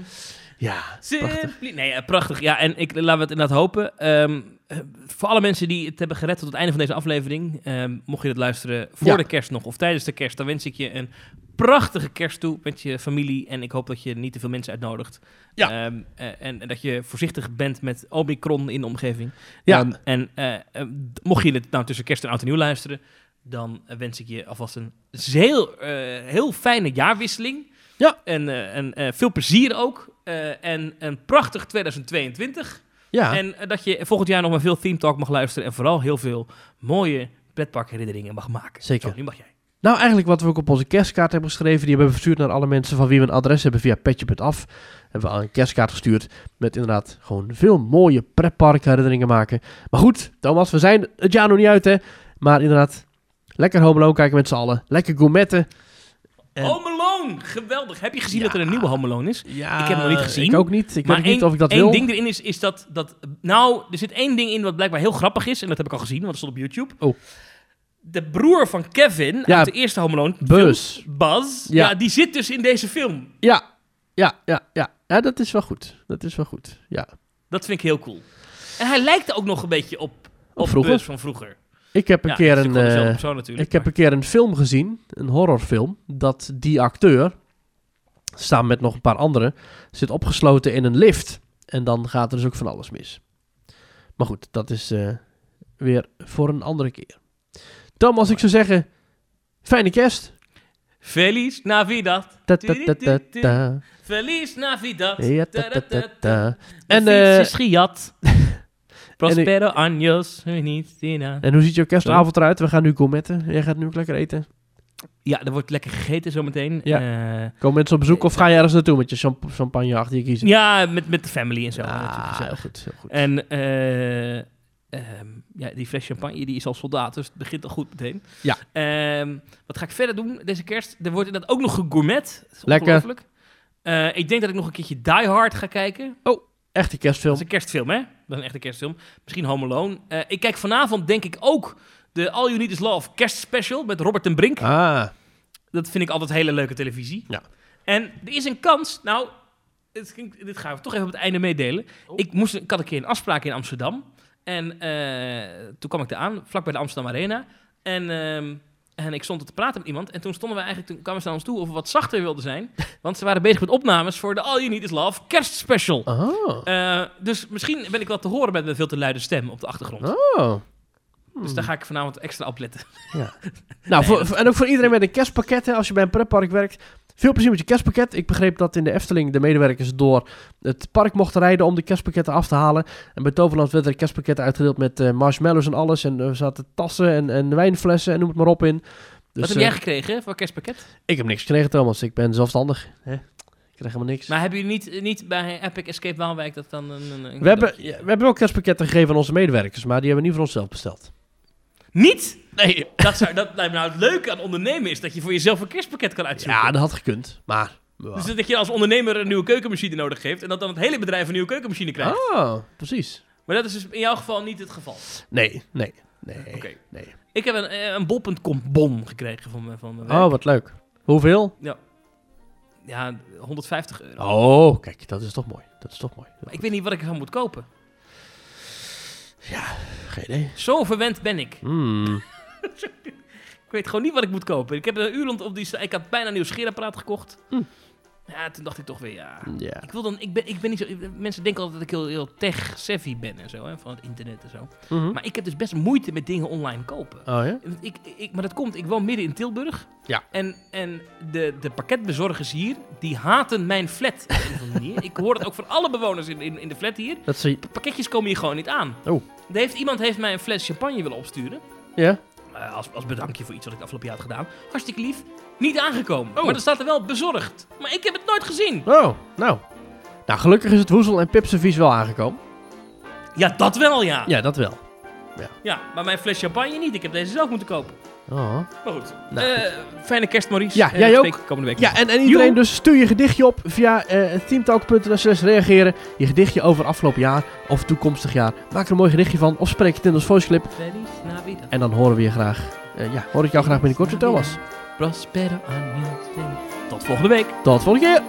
Ja, prachtig. Simply. Nee, eh, prachtig. Ja, en ik laten we het inderdaad hopen. Eh, voor alle mensen die het hebben gered tot het einde van deze aflevering, ehm, mocht je het luisteren voor Ja. de kerst nog of tijdens de kerst, dan wens ik je een prachtige kerst toe met je familie. En ik hoop dat je niet te veel mensen uitnodigt. Ja. Ehm, eh, en, en dat je voorzichtig bent met Omicron in de omgeving. Ja. Ehm, en eh, eh, mocht je het nou tussen kerst en oud en nieuw luisteren, dan wens ik je alvast een heel, heel fijne jaarwisseling. Ja. En, en veel plezier ook. En een prachtig 2022. Ja, En eh, dat je volgend jaar nog maar veel Theme Talk mag luisteren. En vooral heel veel mooie pretparkherinneringen mag maken. Zeker. Zo, nu mag jij. nou eigenlijk wat we ook op onze kerstkaart hebben geschreven, die hebben we verstuurd naar alle mensen van wie we een adres hebben via petje.af. Hebben we al een kerstkaart gestuurd met inderdaad gewoon veel mooie pretparkherinneringen maken. Maar goed, Thomas, we zijn het jaar nog niet uit hè. Maar inderdaad, lekker Home Alone kijken met z'n allen. Lekker gourmetten. En- Home Alone! Geweldig. Heb je gezien Ja. dat er een nieuwe Home Alone is? Ja, Ik heb hem nog niet gezien. Ik ook niet. Ik maar weet niet één- of ik dat één wil. ding erin is, is dat, dat... Nou, er zit één ding in wat blijkbaar heel grappig is. En dat heb ik al gezien, want het stond op YouTube. Oh. De broer van Kevin Ja, uit de eerste Home Alone Buzz. film, Buzz, ja. Ja. die zit dus in deze film. Ja, ja, ja, ja. Ja, dat is wel goed. Dat is wel goed. Ja. Dat vind ik heel cool. En hij lijkt ook nog een beetje op, op vroeger? Buzz van vroeger. Ik heb een Ja, keer een. eh, persoon natuurlijk. ik heb een keer een film gezien, een horrorfilm, dat die acteur, samen met nog een paar anderen, zit opgesloten in een lift. En dan gaat er dus ook van alles mis. Maar goed, dat is eh, weer voor een andere keer. Thomas, ik zou zeggen, fijne kerst. Feliz Navidad. Ta. Feliz Navidad. Ja. En eh, is. (laughs) Prospero años. Niet, Tina. en hoe ziet jouw kerstavond eruit? We gaan nu gourmetten. Jij gaat nu ook lekker eten. Ja, er wordt lekker gegeten zometeen. Ja. Ja, Komen mensen op bezoek of ga je ergens naartoe met je champ- champagne achter je kiezen? ja met, met de family en zo. ah, heel goed, heel goed. En eh, ehm, ja, die fles champagne die is al soldaat, dus het begint al goed meteen. Ja. Ehm, wat ga ik verder doen deze kerst? Er wordt inderdaad ook nog gegourmet. Lekker. Eh, ik denk dat ik nog een keertje Die Hard ga kijken. Echte Dat kerstfilm. is een kerstfilm, hè? Dat is een echte kerstfilm. Misschien Home Alone. Eh, ik kijk vanavond, denk ik, ook de All You Need Is Love kerstspecial met Robert ten Brink. Ah, Dat vind ik altijd hele leuke televisie. Ja. En er is een kans, nou, het ging- dit gaan we toch even op het einde meedelen. Ik, moest, ik had een keer een afspraak in Amsterdam. En eh, toen kwam ik eraan, vlak bij de Amsterdam Arena. En, ehm, en ik stond er te praten met iemand. En toen stonden we eigenlijk, toen kwamen ze naar ons toe of we wat zachter wilden zijn. Want ze waren bezig met opnames voor de All You Need Is Love kerstspecial. oh. Eh, dus misschien ben ik wel te horen met een veel te luide stem op de achtergrond. Oh. Dus daar ga ik vanavond extra op letten. Nou, voor, (laughs) voor- en ook voor iedereen met een kerstpakket, hè, als je bij een pretpark werkt. Veel plezier met je kerstpakket. Ik begreep dat in de Efteling de medewerkers door het park mochten rijden om de kerstpakketten af te halen. En bij Toverland werden er kerstpakketten uitgedeeld met eh, marshmallows en alles. En er zaten tassen en, en wijnflessen en noem het maar op in. Dus, Wat heb jij eh, gekregen voor kerstpakket? ik heb niks gekregen, Thomas. Ik ben zelfstandig. Hè? Ik krijg helemaal niks. Maar hebben jullie niet, niet bij Epic Escape Waalwijk dat dan een... we, hebben, ja, we hebben wel kerstpakketten gegeven aan onze medewerkers, maar die hebben we niet voor onszelf besteld. Niet? Nee. Dat, zou, dat lijkt me nou het leuke aan ondernemen is dat je voor jezelf een kerstpakket kan uitzoeken. Ja, dat had gekund. Maar Ja. Dus dat je als ondernemer een nieuwe keukenmachine nodig heeft en dat dan het hele bedrijf een nieuwe keukenmachine krijgt. Oh, precies. Maar dat is dus in jouw geval niet het geval. Nee, nee, nee. Oké. nee. Ik heb een, eh, een bol.com bon gekregen van mijn, van werk. Oh, wat leuk. Hoeveel? Ja, 150 euro. Oh, kijk, dat is toch mooi. Dat is toch mooi. Maar ik weet niet wat ik ervan moet kopen. Geen idee. Zo verwend ben ik. Hmm. (laughs) Ik weet gewoon niet wat ik moet kopen. Ik heb een uur op die... Ik had bijna een nieuw scheerapparaat gekocht. Hm. Ja, toen dacht ik toch weer, ja... Ja. Ik, wil dan, ik, ben, ik ben niet zo... Mensen denken altijd dat ik heel, heel tech-savvy ben en zo, hè, van het internet en zo. Mhm. Maar ik heb dus best moeite met dingen online kopen. Oh ja? Ik, ik, maar dat komt, ik woon midden in Tilburg. Ja. En, en de, de pakketbezorgers hier, die haten mijn flat op een of andere manier. Ik hoor dat ook van alle bewoners in, in, in de flat hier. Dat zie Pakketjes komen hier gewoon niet aan. Oh. Er heeft, iemand heeft mij een fles champagne willen opsturen. Ja? Eh, als, als bedankje voor iets wat ik afgelopen jaar had gedaan. Hartstikke lief. Niet aangekomen. Oh. Maar er staat er wel bezorgd. Maar ik heb het nooit gezien. Oh, nou. Nou, gelukkig is het woezel en pipservies wel aangekomen. Ja, dat wel ja. Ja, dat wel. Ja, maar mijn fles champagne niet. Ik heb deze zelf moeten kopen. Oh. Maar goed. Nou, Eh, fijne kerst, Maurice. Ja, En jij ook. komende week. Ja, en, en iedereen dus stuur je gedichtje op via eh teamtalk.nl reageren. Je gedichtje over afgelopen jaar of toekomstig jaar. Maak er een mooi gedichtje van of spreek het in ons voice clip. En dan horen we je graag. eh, ja, hoor ik jou graag binnenkort weer, Thomas. Prospero. Tot volgende week. Tot volgende keer.